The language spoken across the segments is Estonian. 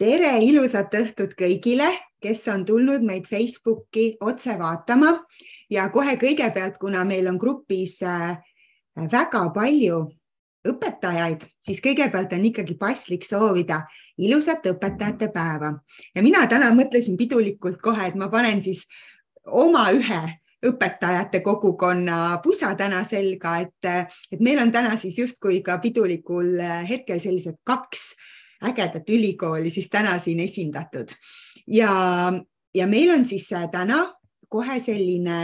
tere, ilusat õhtut kõigile, kes on tulnud meid Facebooki otse vaatama. Ja kohe kõigepealt, kuna meil on grupis äh, väga palju õpetajaid, siis kõigepealt on ikkagi paslik soovida ilusat õpetajate päeva. Ja mina täna mõtlesin pidulikult kohe, et ma panen siis oma ühe õpetajate kogukonna pusa täna selga, et, et meil on täna siis justkui ka pidulikul hetkel sellised kaks ägedat ülikooli siis täna siin esindatud. Ja, ja meil on siis täna kohe selline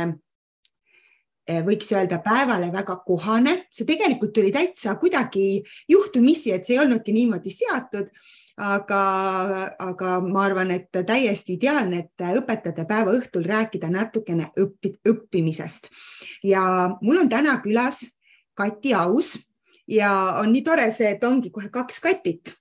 eh, võiks öelda päevale väga kohane, see tegelikult tuli täitsa kuidagi juhtumisi, et see ei olnudki niimoodi seatud aga, aga ma arvan, et täiesti ideaalne, et õpetajate päeva õhtul rääkida natukene õppi, õppimisest. Ja mul on täna külas Kati Aus ja on nii tore see, et ongi kohe kaks Katit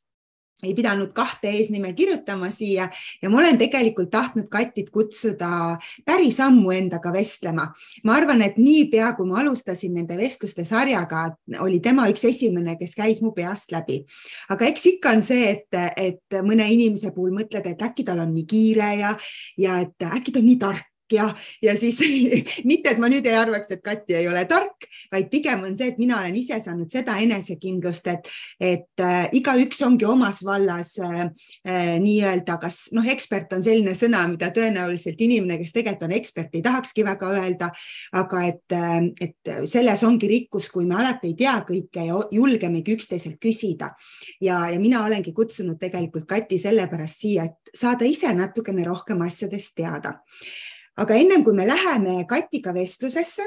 ei pidanud kahte eesnime kirjutama siia ja ma olen tegelikult tahtnud Katit kutsuda päris ammu endaga vestlema. ma arvan, et niipea kui ma alustasin nende vestluste sarjaga, oli tema üks esimene, kes käis mu peast läbi. aga eks ikka on see, et, et mõne inimese puhul mõtled, et äkki tal on nii kiire ja, ja et äkki ta on nii tark ja, ja siis mitte, et ma nüüd ei arvaks, et Kati ei ole tark, vaid pigem on see, et mina olen ise saanud seda enesekindlust, et, et äh, igaüks ongi omas vallas äh, äh, nii-öelda, kas noh, ekspert on selline sõna, mida tõenäoliselt inimene, kes tegelikult on ekspert, ei tahakski väga öelda, aga et, äh, et selles ongi rikkus, kui me alati ei tea kõike ja julgemegi üksteiselt küsida. ja, ja mina olengi kutsunud tegelikult Kati sellepärast siia, et saada ise natukene rohkem asjadest teada aga ennem kui me läheme Katiga vestlusesse,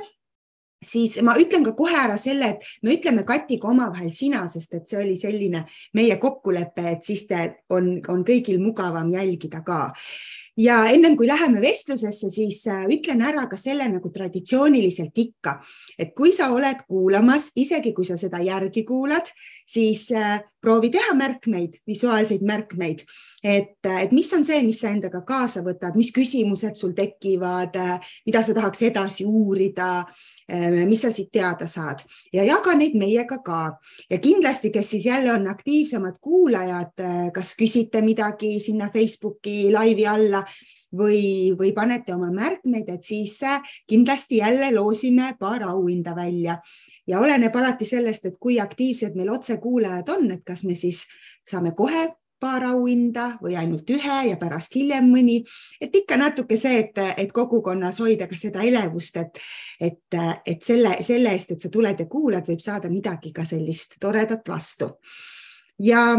siis ma ütlen ka kohe ära selle, et me ütleme Katiga omavahel sina, sest et see oli selline meie kokkulepe, et siis te on, on kõigil mugavam jälgida ka ja ennem kui läheme vestlusesse, siis äh, ütlen ära ka selle nagu traditsiooniliselt ikka, et kui sa oled kuulamas, isegi kui sa seda järgi kuulad, siis äh, proovi teha märkmeid, visuaalseid märkmeid, et, äh, et mis on see, mis sa endaga kaasa võtad, mis küsimused sul tekivad, mida sa tahaks edasi uurida mis sa siit teada saad ja jaga neid meiega ka. ja kindlasti, kes siis jälle on aktiivsemad kuulajad, äh, kas küsite midagi sinna Facebooki laivi alla või, või panete oma märkmeid, et siis äh, kindlasti jälle loosime paar auhinda välja ja oleneb alati sellest, et kui aktiivsed meil otsekuulajad on, et kas me siis saame kohe paar auhinda või ainult ühe ja pärast hiljem mõni, et ikka natuke see, et, et kogukonnas hoida ka seda elevust, et, et, et selle, selle eest, et sa tuled ja kuulad, võib saada midagi ka sellist toredat vastu. ja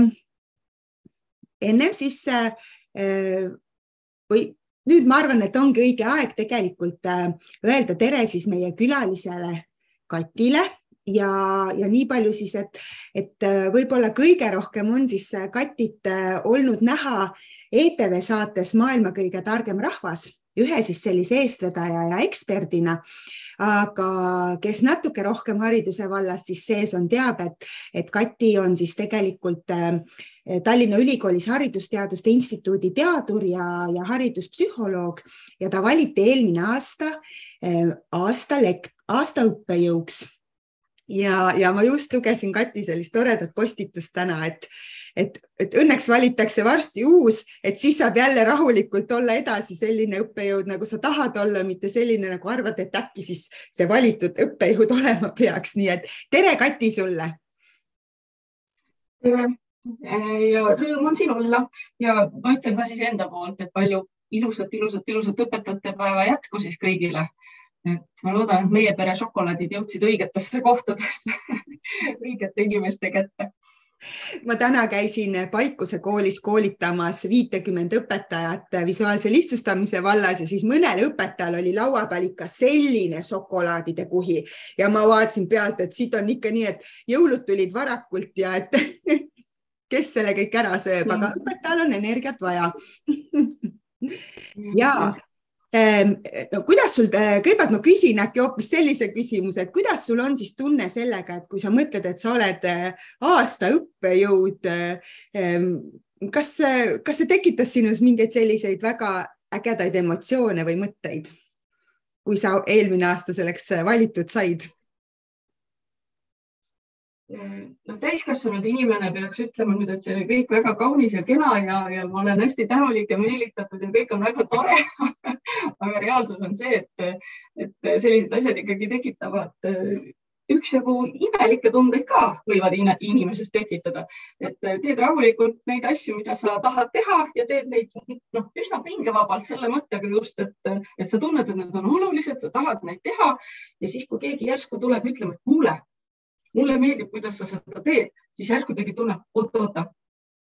ennem siis äh, või nüüd ma arvan, et ongi õige aeg tegelikult äh, öelda tere siis meie külalisele Katile ja, ja nii palju siis, et, et äh, võib-olla kõige rohkem on siis äh, Katit äh, olnud näha ETV saates Maailma kõige targem rahvas, ühe siis sellise eestvedaja ja eksperdina. aga kes natuke rohkem hariduse vallas siis sees on, teab, et, et Kati on siis tegelikult Tallinna Ülikoolis Haridusteaduste Instituudi teadur ja, ja hariduspsühholoog ja ta valiti eelmine aasta aasta lekt-, aasta õppejõuks ja, ja ma just lugesin Kati sellist toredat postitust täna, et, et, et õnneks valitakse varsti uus, et siis saab jälle rahulikult olla edasi selline õppejõud, nagu sa tahad olla, mitte selline, nagu arvad, et äkki siis see valitud õppejõud olema peaks, nii et tere, Kati sulle. tere! Ja rõõm on siin olla. Ja ma ütlen ka siis enda poolt, et palju ilusat, ilusat, ilusat õpetajate päeva jätku siis kõigile et ma loodan, et meie pere šokolaadid jõudsid õigetesse kohtadesse õigete inimeste kätte. Ma täna käisin Paikuse koolis koolitamas viitekümmet õpetajat visuaalse lihtsustamise vallas ja siis mõnel õpetajal oli laua peal ikka selline šokolaadide kuhi. Ja ma vaatasin pealt, et siit on ikka nii, et jõulud tulid varakult ja et kes selle kõik ära sööb, aga mm. õpetajal on energiat vaja. Ja Ehm, no kuidas sul, äh, kõigepealt ma küsin äkki hoopis sellise küsimuse, et kuidas sul on siis tunne sellega, et kui sa mõtled, et sa oled äh, aasta õppejõud, ehm, kas, kas see tekitas sinus mingeid selliseid väga ägedaid emotsioone või mõtteid, kui sa eelmine aasta selleks valitud said? Noh, täiskasvanud inimene peaks ütlema nüüd, et see oli kõik väga kaunis ja kena ja, ja ma olen hästi tänulik ja meelitatud ja kõik on väga tore. Aga reaalsus on see, et, et sellised asjad ikkagi tekitavad üksjagu imelikke tundeid ka võivad inimeses tekitada, et teed rahulikult neid asju, mida sa tahad teha ja teed neid noh, üsna pingevabalt selle mõttega just, et, et sa tunned, et need on olulised, sa tahad neid teha. Ja siis, kui keegi järsku tuleb ütlema, et kuule, mulle meeldib, kuidas sa seda teed, siis järsku tekib tunne, oot-oota,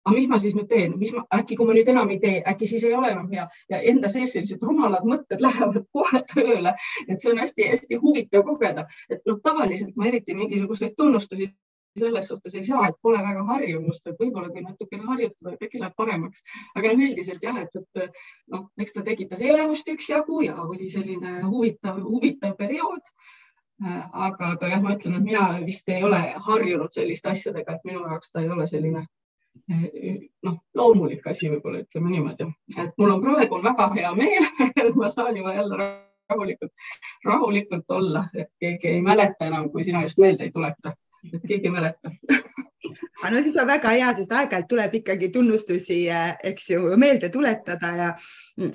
aga mis ma siis nüüd teen, mis ma, äkki kui ma nüüd enam ei tee, äkki siis ei ole enam hea. Ja enda sees sellised rumalad mõtted lähevad kohe tööle, et see on hästi-hästi huvitav kogeda, et noh, tavaliselt ma eriti mingisuguseid tunnustusi selles suhtes ei saa, et pole väga harjumust, et võib-olla kui natukene harjutada, äkki läheb paremaks, aga üldiselt jah, et, et noh, eks ta tekitas elevust üksjagu ja oli selline huvitav, huvitav periood aga, aga jah, ma ütlen, et mina vist ei ole harjunud selliste asjadega, et minu jaoks ta ei ole selline äh, noh, loomulik asi, võib-olla ütleme niimoodi, et mul on praegu väga hea meel, et ma saan juba jälle rahulikult, rahulikult olla, et keegi ei mäleta enam, kui sina just meelde ei tuleta, et keegi ei mäleta. Aga no see on väga hea, sest aeg-ajalt tuleb ikkagi tunnustusi, äh, eks ju, meelde tuletada ja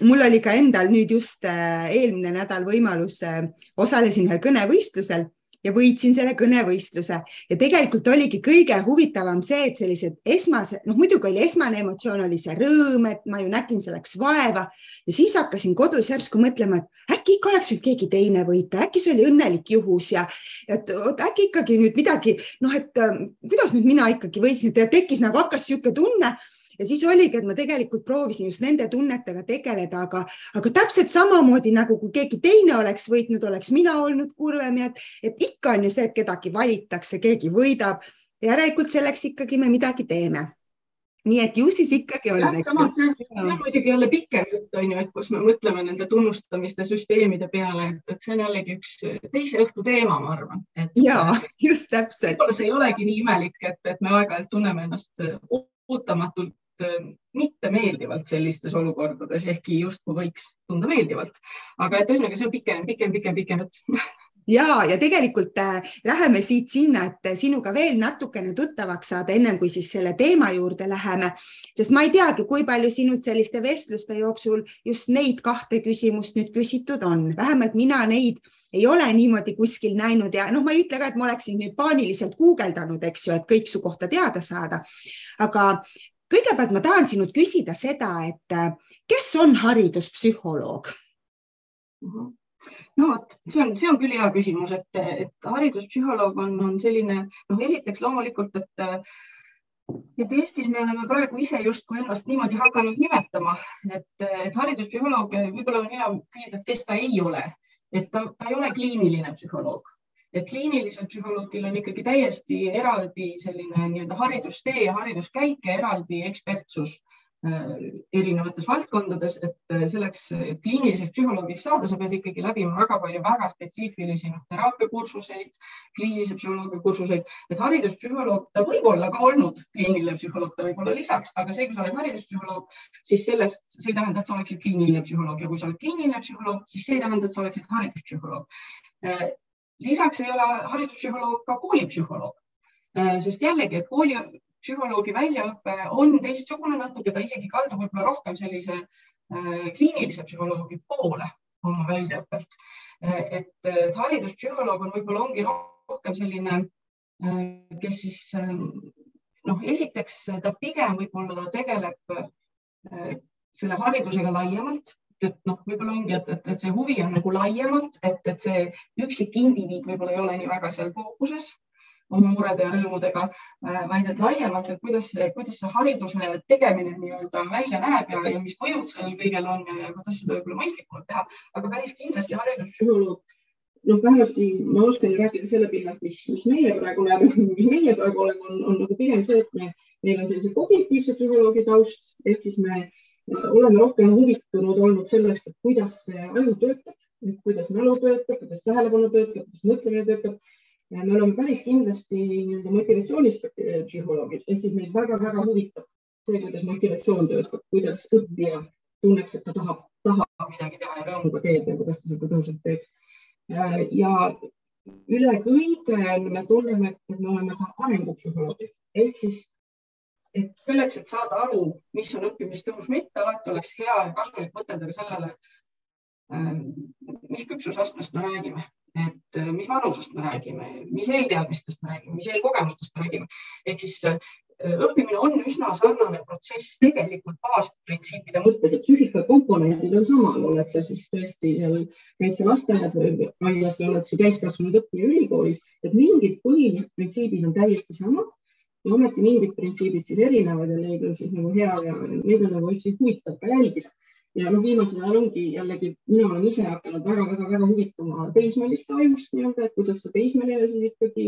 mul oli ka endal nüüd just äh, eelmine nädal võimalus, äh, osalesin ühel kõnevõistlusel ja võitsin selle kõnevõistluse. Ja tegelikult oligi kõige huvitavam see, et sellised esmased, noh, muidugi oli esmane emotsioon oli see rõõm, et ma ju nägin selleks vaeva. Ja siis hakkasin kodus järsku mõtlema, et äkki ikka oleks võinud keegi teine võita, äkki see oli õnnelik juhus ja et oot, äkki ikkagi nüüd midagi noh, et äh, kuidas nüüd mina ikkagi võitsin, et tekkis nagu hakkas niisugune tunne ja siis oligi, et ma tegelikult proovisin just nende tunnetega tegeleda, aga, aga täpselt samamoodi nagu kui keegi teine oleks võitnud, oleks mina olnud kurvem ja et, et ikka on ju see, et kedagi valitakse, keegi võidab. järelikult selleks ikkagi me midagi teeme nii et ju siis ikkagi on. samas see on muidugi jälle pikem jutt on ju, et kus me mõtleme nende tunnustamiste süsteemide peale, et see on jällegi üks teise õhtu teema, ma arvan. ja just täpselt. võib-olla see ei olegi nii imelik, et, et me aeg-ajalt tunneme ennast ootamatult Äh, mitte meeldivalt sellistes olukordades, ehkki justkui võiks tunda meeldivalt. aga et ühesõnaga, see on pikem, pikem, pikem, pikem jutt ja, ja tegelikult äh, läheme siit sinna, et sinuga veel natukene tuttavaks saada, ennem kui siis selle teema juurde läheme, sest ma ei teagi, kui palju sinult selliste vestluste jooksul just neid kahte küsimust nüüd küsitud on, vähemalt mina neid ei ole niimoodi kuskil näinud ja noh, ma ei ütle ka, et ma oleksin nüüd paaniliselt guugeldanud, eks ju, et kõik su kohta teada saada. aga kõigepealt ma tahan sinult küsida seda, et äh, kes on hariduspsühholoog? Mhm. no vot, see on, see on küll hea küsimus, et, et hariduspsühholoog on, on selline, noh, esiteks loomulikult, et et Eestis me oleme praegu ise justkui ennast niimoodi hakanud nimetama, et, et hariduspsühholoog, võib-olla on hea küsida, et kes ta ei ole, et ta, ta ei ole kliiniline psühholoog et kliinilisel psühholoogil on ikkagi täiesti eraldi selline nii-öelda haridustee ja hariduskäik ja eraldi ekspertsus äh, erinevates valdkondades, et äh, selleks kliiniliseks psühholoogiks saada, sa pead ikkagi läbima väga palju väga spetsiifilisi noh, teraapiakursuseid, kliinilise psühholoogia kursuseid, et hariduspsühholoog, ta võib olla ka olnud kliiniline psühholoog, ta võib olla lisaks, aga see, kui sa oled hariduspsühholoog, siis sellest, see ei tähenda, et sa oleksid kliiniline psühholoog. Ja kui sa oled kliiniline psühholoog, siis see ei tähenda, et sa oleksid hariduspsühholoog. Äh, lisaks ei ole hariduspsühholoog ka koolipsühholoog, äh, sest jällegi, et koolipsühholoogi väljaõpe on teistsugune natuke, ta isegi kaldub võib-olla rohkem sellise äh, kliinilise psühholoogi poole oma väljaõppelt. Äh, et hariduspsühholoog on võib-olla ongi rohkem selline, kes siis noh, esiteks ta pigem võib-olla tegeleb selle haridusega laiemalt et noh, võib-olla ongi, et, et, et see huvi on nagu laiemalt, et, et see üksik indiviid võib-olla ei ole nii väga seal fookuses oma murede ja rõõmudega, äh, vaid et laiemalt, et kuidas, kuidas see hariduse tegemine nii-öelda välja näeb ja, ja mis mõjud sellel kõigel on ja, ja kuidas seda võib-olla mõistlikumalt teha, aga päris kindlasti hariduspsühholoog noh, vähemasti ma oskan rääkida selle pinnalt, mis, mis meie praegu näeme, mis meie praegu oleme, on, on nagu pigem see, et me, meil on sellise kognitiivse psühholoogi taust ehk siis me oleme rohkem huvitunud olnud sellest, et kuidas see aju töötab, kuidas mälu töötab, kuidas tähelepanu töötab, kuidas mõtlemine töötab. me oleme päris kindlasti nii-öelda motivatsioonipsühholoogid ehk siis meid väga-väga huvitab see, kuidas motivatsioon töötab, kuidas õppija tunneks, et ta tahab, tahab midagi teha ja rõõmuga teeb ja kuidas ta seda tõhusalt teeks. ja üle kõige me tunneme, et me oleme ka arengupsühholoogid ehk siis, et selleks, et saada aru, mis on õppimistõus mitte, alati oleks hea ja kasulik mõtelda ka sellele, mis küpsusastmest me räägime, et mis vanusest me räägime, mis eelteadmistest me räägime, mis eelkogemustest me räägime. ehk siis õppimine on üsna sarnane protsess tegelikult baasprintsiipide mõttes, et psüühikakomponendid on samal, oled sa siis tõesti seal kaitselasteaias või aias või oled sa täiskasvanud õppija ülikoolis, et mingid põhilised printsiibid on täiesti samad ja ometi mingid printsiibid siis erinevad ja neid on siis nagu hea ja neid on nagu hästi huvitav ka jälgida. ja noh, viimasel ajal ongi jällegi, mina olen ise hakanud väga-väga-väga huvituma teismeliste ajust nii-öelda, et kuidas see teismeline siis ikkagi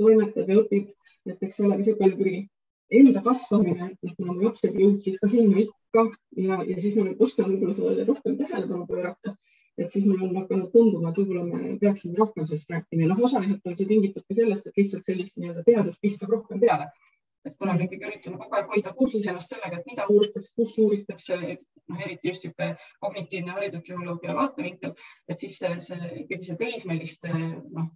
toimetab ja õpib. et eks sellega niisugune kuidagi enda kasvamine, et kuna mu lapsed jõudsid ka sinna ikka ja, ja siis ma nüüd oskan võib-olla sellele rohkem tähelepanu pöörata, et siis mul on hakanud tunduma, et võib-olla me peaksime rohkem sellest rääkima. Ja noh, osaliselt on see tingitud ka sellest, et lihtsalt sellist nii-öelda teadust viskab rohkem peale. et kuna me ikkagi üritame kogu aeg hoida kursis ennast sellega, et mida uuritakse, kus uuritakse, noh, eriti just niisugune kognitiivne hariduspsühholoogia vaatevinkel, et siis see, see ikkagi see teismeliste, noh,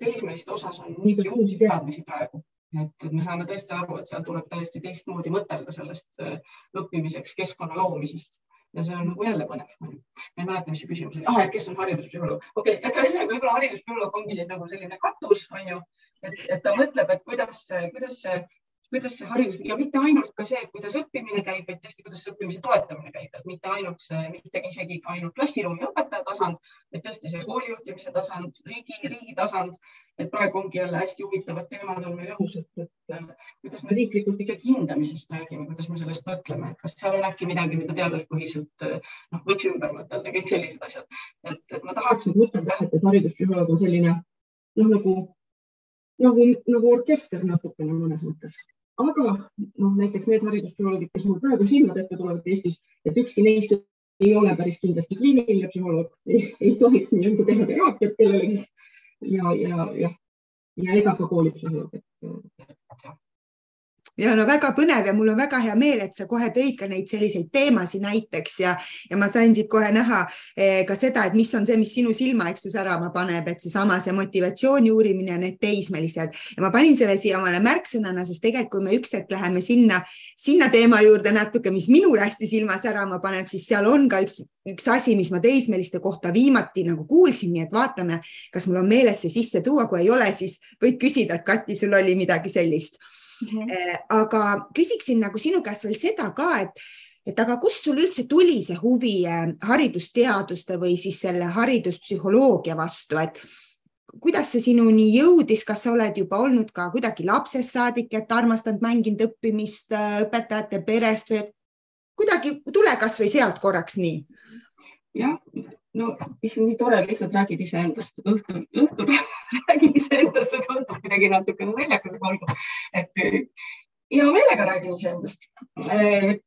teismeliste osas on nii palju uusi teadmisi praegu. Et, et me saame tõesti aru, et seal tuleb täiesti teistmoodi mõtelda sellest äh, õppimiseks keskkonna loomisest ja see on nagu jälle põnev. ma ei mäleta, mis see küsimus oli. ah, et kes on hariduspsühholoog. okei okay,, et ühesõnaga võib-olla hariduspsühholoog ongi siin nagu selline katus, on ju, et, et ta mõtleb, et kuidas, kuidas kuidas see haridus ja mitte ainult ka see, kuidas õppimine käib, vaid tõesti, kuidas õppimise toetamine käib, et mitte ainult see, mitte isegi ainult klassiruumi õpetaja tasand, vaid tõesti see koolijuhtimise tasand, riigi, riigi tasand. et praegu ongi jälle hästi huvitavad teemad on meil õhus, et, et äh, kuidas me riiklikult ikkagi hindamisest räägime, kuidas me sellest mõtleme, kas seal on äkki midagi, mida teaduspõhiselt äh, noh, võiks ümber mõtelda, kõik sellised asjad. et, et ma tahaks nüüd mõtelda et hariduspsühholoog on selline noh, nagu nagu, nagu orkester natukene mõnes mõttes aga noh, näiteks need hariduspsühholoogid, kes mul praegu silmade ette tulevad Eestis, et ükski neist ei ole päris kindlasti kliiniline psühholoog, ei tohiks nii-öelda teha teraapiat kellelegi. Ja, ja, ja, ja ega ka koolipsühholoog, et ja no väga põnev ja mul on väga hea meel, et sa kohe tõid ka neid selliseid teemasid näiteks ja, ja ma sain siit kohe näha eh, ka seda, et mis on see, mis sinu silma, eks ju, särama paneb, et seesama see motivatsiooni uurimine ja need teismelised. Ja ma panin selle siia omale märksõnana, sest tegelikult, kui me üks hetk läheme sinna, sinna teema juurde natuke, mis minul hästi silma särama paneb, siis seal on ka üks, üks asi, mis ma teismeliste kohta viimati nagu kuulsin, nii et vaatame, kas mul on meeles see sisse tuua, kui ei ole, siis võid küsida, et Kati, sul oli midagi sellist mm. -hmm. aga küsiksin nagu sinu käest veel seda ka, et, et aga kust sul üldse tuli see huvi äh, haridusteaduste või siis selle hariduspsühholoogia vastu, et kuidas see sinuni jõudis, kas sa oled juba olnud ka kuidagi lapsest saadik, et armastanud mänginud õppimist äh, õpetajate perest või kuidagi tule kasvõi sealt korraks nii? jah, no issand, nii tore, lihtsalt räägid iseendast, õhtul, õhtul räägid iseendast, see tundub kuidagi natukene naljakas, olgu. et hea meelega räägin iseendast. et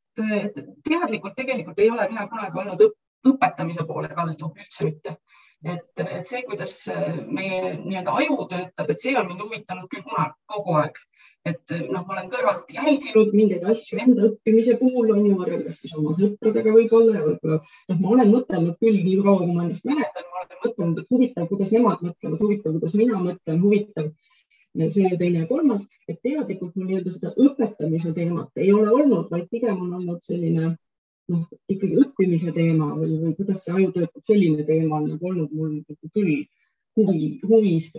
teadlikult tegelikult ei ole mina kunagi olnud õpetamise poole kaldu, üldse mitte. et, et see, kuidas meie nii-öelda aju töötab, et see on mind huvitanud küll kunagi, kogu aeg et noh, ma olen kõrvalt jälginud mingeid asju enda õppimise puhul on ju võrreldes siis oma sõpradega võib-olla ja võib-olla noh, ma olen mõtelnud küll nii kaua, kui ma ennast mäletan, ma olen mõtelnud, et huvitav, kuidas nemad mõtlevad, huvitav, kuidas mina mõtlen, huvitav see ja teine ja kolmas, et teadlikult mul nii-öelda seda õpetamise teemat ei ole olnud, vaid pigem on olnud selline noh, ikkagi õppimise teema või, või kuidas see aju töötab, selline teema on nagu olnud mul küll huvi, huvis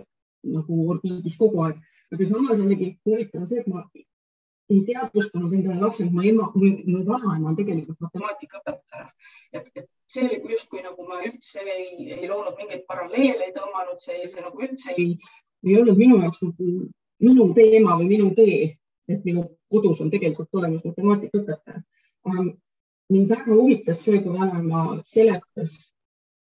nagu orbiidis kogu aeg aga samas jällegi huvitav on see, et ma ei teadvustanud endale lapsena, mu ema, mu vanaema on tegelikult matemaatikaõpetaja. et, et see oli justkui nagu ma üldse ei, ei loonud mingeid paralleele, ei tõmmanud, see, see nagu üldse ei, ei olnud minu jaoks nagu minu teema või minu tee, et minu kodus on tegelikult olemas matemaatikaõpetaja. mind väga huvitas see, kui vanaema seletas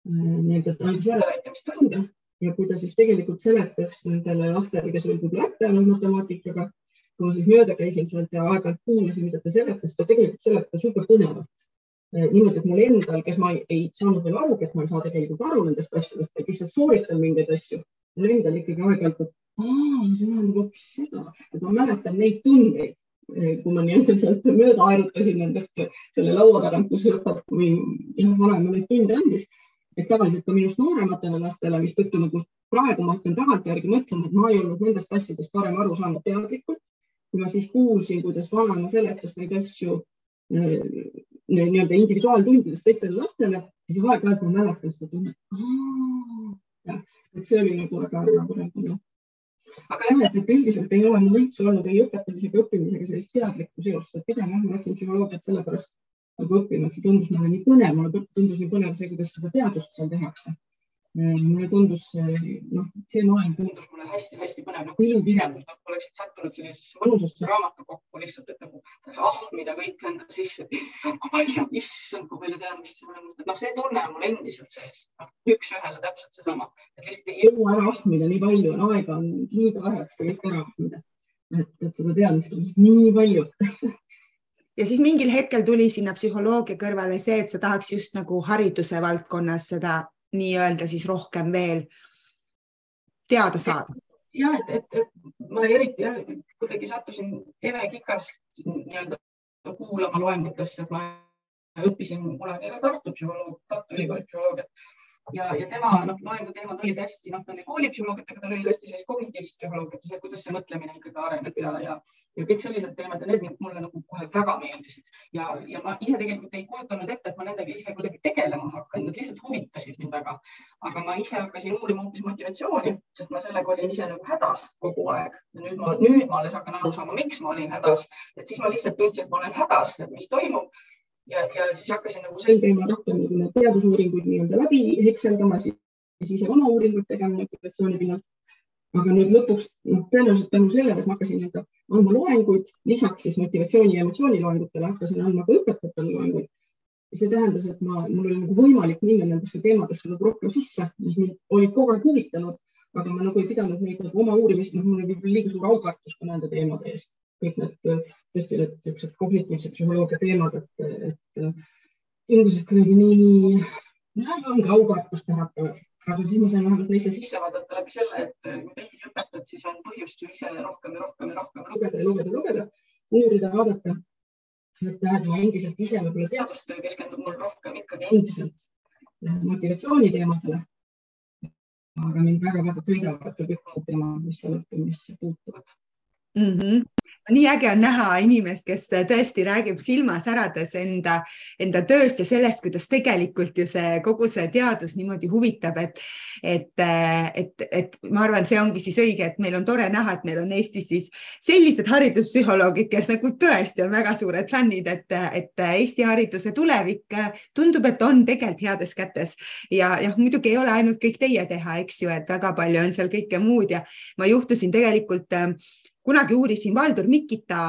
äh, nii-öelda, ta andis järeleaitamistunde ja kui ta siis tegelikult seletas nendele lastele, kes olid võib-olla hätta matemaatikaga, kui ma siis mööda käisin sealt ja aeg-ajalt kuulasin, mida ta seletas, ta tegelikult seletas super põnevalt. Eh, niimoodi, et mul endal, kes ma ei, ei saanud veel aru, et ma ei saa tegelikult aru nendest asjadest, vaid lihtsalt sooritan mingeid asju, mul endal ikkagi aeg-ajalt, et aa, see tähendab hoopis seda, et ma mäletan neid tundeid, eh, kui ma nii-öelda sealt mööda aerutasin nendest selle laua tagant, kus õpetaja või jah, vanaema neid tunde andis et tavaliselt ka minust noorematele lastele, mistõttu nagu praegu ma hakkan tagantjärgi mõtlema, et ma ei olnud nendest asjadest varem aru saanud teadlikult. kui ma siis kuulsin, kuidas vanaema seletas neid asju äh, nii-öelda individuaaltundides teistele lastele, siis aeg-ajalt ma mäletan seda tunnet. et see oli nagu väga põnev. aga jah, et, et üldiselt ei ole mul üldse olnud ei õpetamise ega õppimisega sellist teadlikku seost, et pigem jah, ma läksin psühholoogiat sellepärast nagu õppima, see tundus mulle nii põnev, mulle tundus nii põnev see, kuidas seda teadust seal tehakse. Mulle tundus, noh, see maailm tundus mulle hästi-hästi põnev. Nagu ilukirjandus, nagu oleksid sattunud sellisesse mõnusasse raamatukokku lihtsalt, et nagu ahmida kõik enda sisse, palju, issand kui palju teadmist seal on. noh, see tunne on mul endiselt sees. No,, üks-ühele täpselt seesama, et lihtsalt ei jõua ära ahmida nii palju, on aega on liiga vähe, et seda kõik ära ahmida. et, et seda teadmist on lihtsalt nii palju ja siis mingil hetkel tuli sinna psühholoogia kõrvale see, et sa tahaks just nagu hariduse valdkonnas seda nii-öelda siis rohkem veel teada saada? ja et, et, et ma eriti kuidagi sattusin Eve Kikast nii-öelda kuulama loengutesse, et ma õppisin kunagi Tartu psühholoog, Tartu Ülikooli psühholoogiat ja, ja tema noh, loenguteemad olid hästi, noh, ta oli koolipsühholoog, aga tal oli tõesti sellist kognitiivset psühholoogiat, see, kuidas see mõtlemine ikkagi areneb ja, ja, ja kõik sellised teemad ja need mulle nagu kohe väga meeldisid. Ja, ja ma ise tegelikult ei kujutanud ette, et ma nendega ise kuidagi tegelema hakkan, nad lihtsalt huvitasid mind väga. aga ma ise hakkasin uurima hoopis motivatsiooni, sest ma sellega olin ise nagu hädas kogu aeg. Ja nüüd ma, nüüd ma alles hakkan aru saama, miks ma olin hädas, et siis ma lihtsalt tundsin, et ma olen hädas, et mis toimub ja, ja siis hakkasin nagu sel teemal rohkem nagu teadusuuringuid nii-öelda läbi hekseldama, siis ise oma uuringuid tegema motivatsiooni pinnalt. aga nüüd lõpuks noh, tõenäoliselt tänu sellele, et ma hakkasin nii-öelda andma loenguid, lisaks siis motivatsiooni ja emotsiooniloengutele hakkasin andma ka õpetajatele loenguid. see tähendas, et ma, mul oli nagu võimalik minna nendesse teemadesse nagu rohkem sisse, mis mind olid kogu aeg huvitanud, aga ma nagu ei pidanud neid nagu oma uurimist, noh, mul oli liiga suur aukartus ka nende teemade eest kõik need tõesti need niisugused kognitiivse psühholoogia teemad, et, et tundusid kuidagi nii, noh, ongi aukartust nähatavad. aga siis ma sain vähemalt neisse sisse vaadata läbi selle, et kui teisi õpetad, siis on põhjust ju ise rohkem ja rohkem ja rohkem lugeda ja lugeda, lugeda, uurida, vaadata. et jah, et ma endiselt ise võib-olla teadustöö keskendub mul rohkem ikkagi endiselt motivatsiooni teemadele. aga mind väga-väga köidavad ka kõik muud teemad, mis seal õppimisse puutuvad mm. -hmm nii äge on näha inimest, kes tõesti räägib silma särades enda, enda tööst ja sellest, kuidas tegelikult ju see kogu see teadus niimoodi huvitab, et, et, et, et ma arvan, see ongi siis õige, et meil on tore näha, et meil on Eestis siis sellised hariduspsühholoogid, kes nagu tõesti on väga suured fännid, et, et Eesti hariduse tulevik tundub, et on tegelikult heades kätes ja jah, muidugi ei ole ainult kõik teie teha, eks ju, et väga palju on seal kõike muud ja ma juhtusin tegelikult kunagi uurisin Valdur Mikita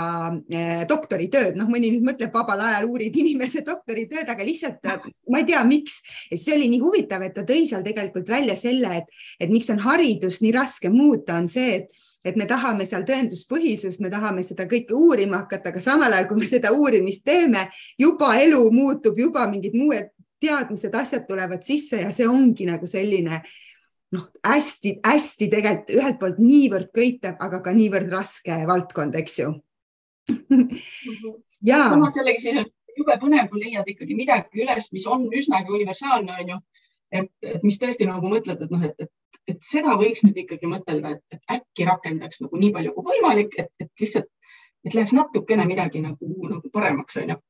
eh, doktoritööd, noh, mõni nüüd mõtleb, vabal ajal uurid inimese doktoritööd, aga lihtsalt ma ei tea, miks. see oli nii huvitav, et ta tõi seal tegelikult välja selle, et, et miks on haridust nii raske muuta, on see, et et me tahame seal tõenduspõhisust, me tahame seda kõike uurima hakata, aga samal ajal, kui me seda uurimist teeme, juba elu muutub, juba mingid muud teadmised, asjad tulevad sisse ja see ongi nagu selline noh, hästi-hästi tegelikult ühelt poolt niivõrd köitev, aga ka niivõrd raske valdkond, eks ju ja. samas jällegi siis on jube põnev, kui leiad ikkagi midagi üles, mis on üsnagi universaalne, on ju. et, et mis tõesti nagu mõtled, et noh, et, et, et seda võiks nüüd ikkagi mõtelda, et, äkki rakendaks nagu nii palju kui võimalik, et, et lihtsalt, et läheks natukene midagi nagu, nagu paremaks, on ju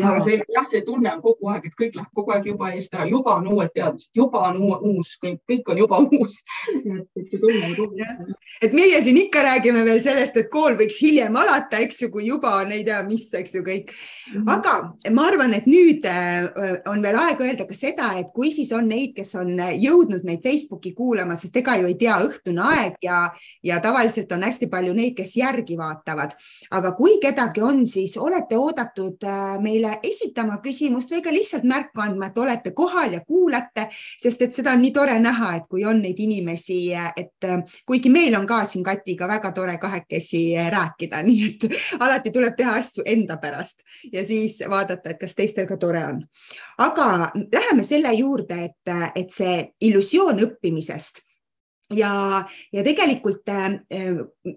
aga see jah, see tunne on kogu aeg, et kõik läheb kogu aeg juba eest ära, juba on uued teadmised, juba on uus, kõik, kõik on juba uus. et see tunne on kogu aeg. et meie siin ikka räägime veel sellest, et kool võiks hiljem alata, eks ju, kui juba on ei tea mis, eks ju kõik. Mhm. aga ma arvan, et nüüd äh, on veel aeg öelda ka seda, et kui siis on neid, kes on jõudnud meid Facebooki kuulama, sest ega ju ei tea, õhtune aeg ja, ja tavaliselt on hästi palju neid, kes järgi vaatavad. aga kui kedagi on, siis olete oodatud äh, meil meile esitama küsimust või ka lihtsalt märku andma, et olete kohal ja kuulate, sest et seda on nii tore näha, et kui on neid inimesi, et kuigi meil on ka siin Katiga väga tore kahekesi rääkida, nii et alati tuleb teha asju enda pärast ja siis vaadata, et kas teistel ka tore on. aga läheme selle juurde, et, et see illusioon õppimisest ja, ja tegelikult äh,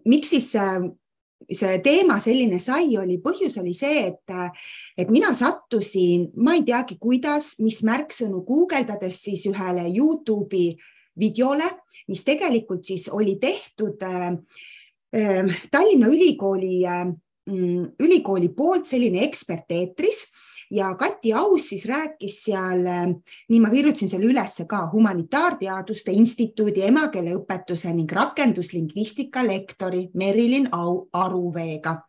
miks siis äh, see teema selline sai, oli, põhjus oli see, et, et mina sattusin, ma ei teagi, kuidas, mis märksõnu guugeldades siis ühele Youtube'i videole, mis tegelikult siis oli tehtud äh, Tallinna Ülikooli äh,, ülikooli poolt selline ekspert eetris ja Kati Aus siis rääkis seal, äh, nii ma kirjutasin selle ülesse ka, Humanitaarteaduste Instituudi emakeeleõpetuse ning rakenduslingvistika lektori Merilin Aruveega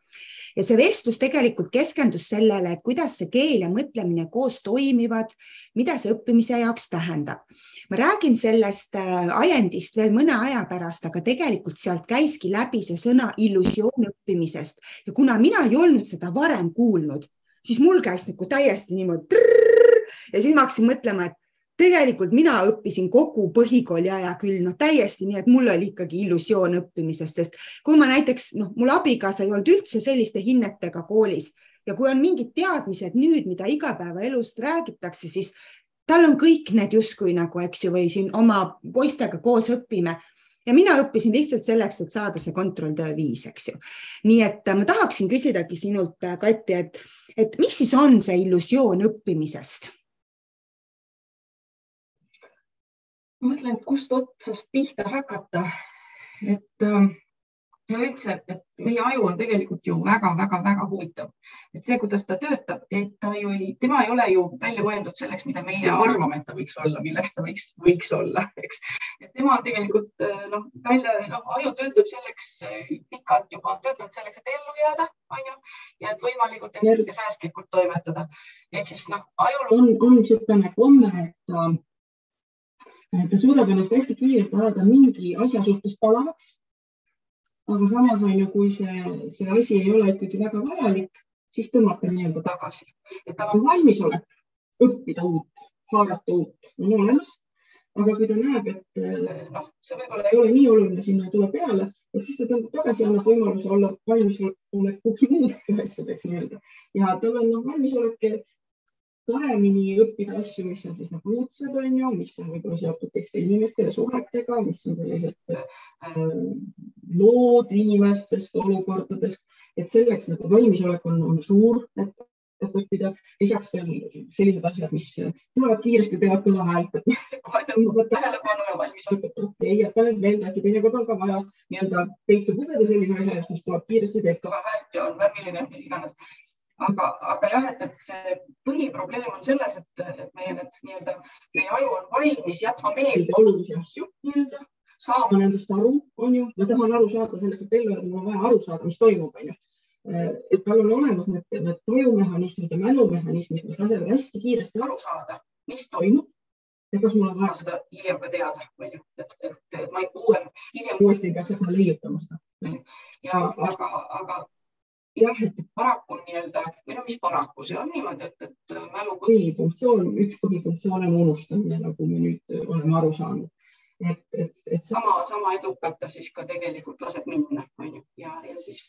ja see vestlus tegelikult keskendus sellele, et kuidas see keel ja mõtlemine koos toimivad, mida see õppimise jaoks tähendab. ma räägin sellest äh, ajendist veel mõne aja pärast, aga tegelikult sealt käiski läbi see sõna illusioon õppimisest ja kuna mina ei olnud seda varem kuulnud, siis mul käis nagu täiesti niimoodi ja siis ma hakkasin mõtlema, et tegelikult mina õppisin kogu põhikooli aja küll noh, täiesti nii, et mul oli ikkagi illusioon õppimisest, sest kui ma näiteks noh, mul abikaasa ei olnud üldse selliste hinnetega koolis ja kui on mingid teadmised nüüd, mida igapäevaelust räägitakse, siis tal on kõik need justkui nagu, eks ju, või siin oma poistega koos õpime ja mina õppisin lihtsalt selleks, et saada see kontrolltöö viis, eks ju. nii et ma tahaksin küsidagi sinult, Kati, et, et mis siis on see illusioon õppimisest? ma mõtlen, kust otsast pihta hakata, et äh, üleüldse, et meie aju on tegelikult ju väga-väga-väga huvitav, et see, kuidas ta töötab, et ta ju ei, tema ei ole ju välja mõeldud selleks, mida meie arvame, et ta võiks olla, milleks ta võiks, võiks olla, eks. et tema on tegelikult äh, noh, välja, noh, aju töötab selleks äh, pikalt juba, on töötanud selleks, et ellu jääda, on ju, ja et võimalikult energiasäästlikult toimetada. ehk siis noh, ajul on, on niisugune komme, et ta suudab ennast hästi kiirelt ajada mingi asja suhtes palavaks. Aga samas on ju, kui see, see asi ei ole ikkagi väga vajalik, siis tõmmata nii-öelda tagasi, et tal on valmisolek õppida uut, haarata uut, on olemas. aga kui ta näeb, et noh, see võib-olla ei ole nii oluline, sinna ei tule peale, et siis ta tõmbab tagasi annab võimaluse olla valmisolekuks muudeks asjadeks nii-öelda ja tal on noh, valmisolek paremini õppida asju, mis on siis nagu uudsed, on ju, mis on võib-olla seotud teiste inimestele suhetega, mis on sellised äh, lood inimestest, olukordadest, et selleks nagu valmisolek on, on suur, et, et õppida. lisaks veel sellised asjad, mis tulevad kiiresti, teevad kõla häält, et kohe tõmbavad tähelepanu ja valmisolek, et okei okay,, jäta nüüd meelde, äkki teinekord on ka vaja nii-öelda peitu pugeda sellise asja eest, mis tuleb kiiresti, teeb kõva häält ja on värviline, mis iganes aga, aga jah, et, et see põhiprobleem on selles, et, et meie need nii-öelda, meie aju on valmis jätma meelde olulisi asju nii-öelda, saama nendest aru, on ju, ma tahan aru saada selleks, et ellu jääda, mul on vaja aru saada, mis toimub, on ju. et tal on olemas need, need tajumehhanismid ja mälumehhanismid, mis lasevad hästi kiiresti aru saada, mis toimub ja kas mul on vaja seda hiljem ka teada, on ju, et, et, et ma ei, uuem, hiljem uuesti ei peaks hakkama leiutama seda. ja aga, aga jah, et paraku nii-öelda või no mis paraku, see on niimoodi, et, et mälu põhifunktsioon, üks põhifunktsioone on unustamine, nagu me nüüd oleme aru saanud. et, et, et sama, sama edukalt ta siis ka tegelikult laseb minna, on ju, ja, ja siis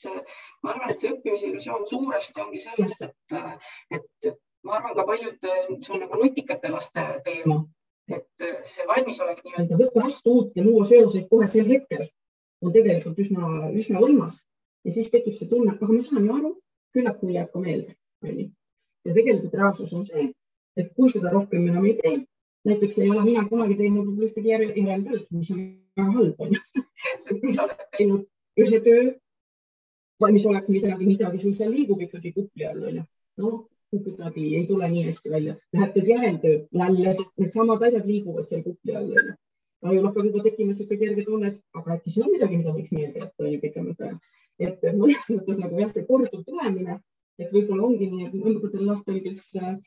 ma arvan, et see õppimise illusioon suuresti ongi sellest, et, et ma arvan ka paljud, see on nagu nutikate laste teema, et see valmisolek nii-öelda võtta vastu uut ja luua seoseid kohe sel hetkel on tegelikult üsna, üsna võimas ja siis tekib see tunne, et aga ma saan ju aru, küllap mul jääb ka meelde, onju. ja tegelikult reaalsus on see, et kui seda rohkem enam ei tee, näiteks ei ole mina kunagi teinud ühtegi järeltööd, mis on väga halb, onju. sest kui sa oled teinud ühe töö, valmisolek midagi, midagi sul seal liigub ikkagi kupli all, onju. noh, kuidagi ei tule nii hästi välja. Läheb teed järeltöö, jälle needsamad asjad liiguvad seal kupli all, onju. ajul hakkab juba tekkima sihuke kerge tunne, et aga äkki siin on midagi, mida võiks meelde jätta, onju, pikemat aega et mõnes mõttes nagu jah, see korduv tulemine, et võib-olla ongi nii, et mõndadel lastel, kes, äh,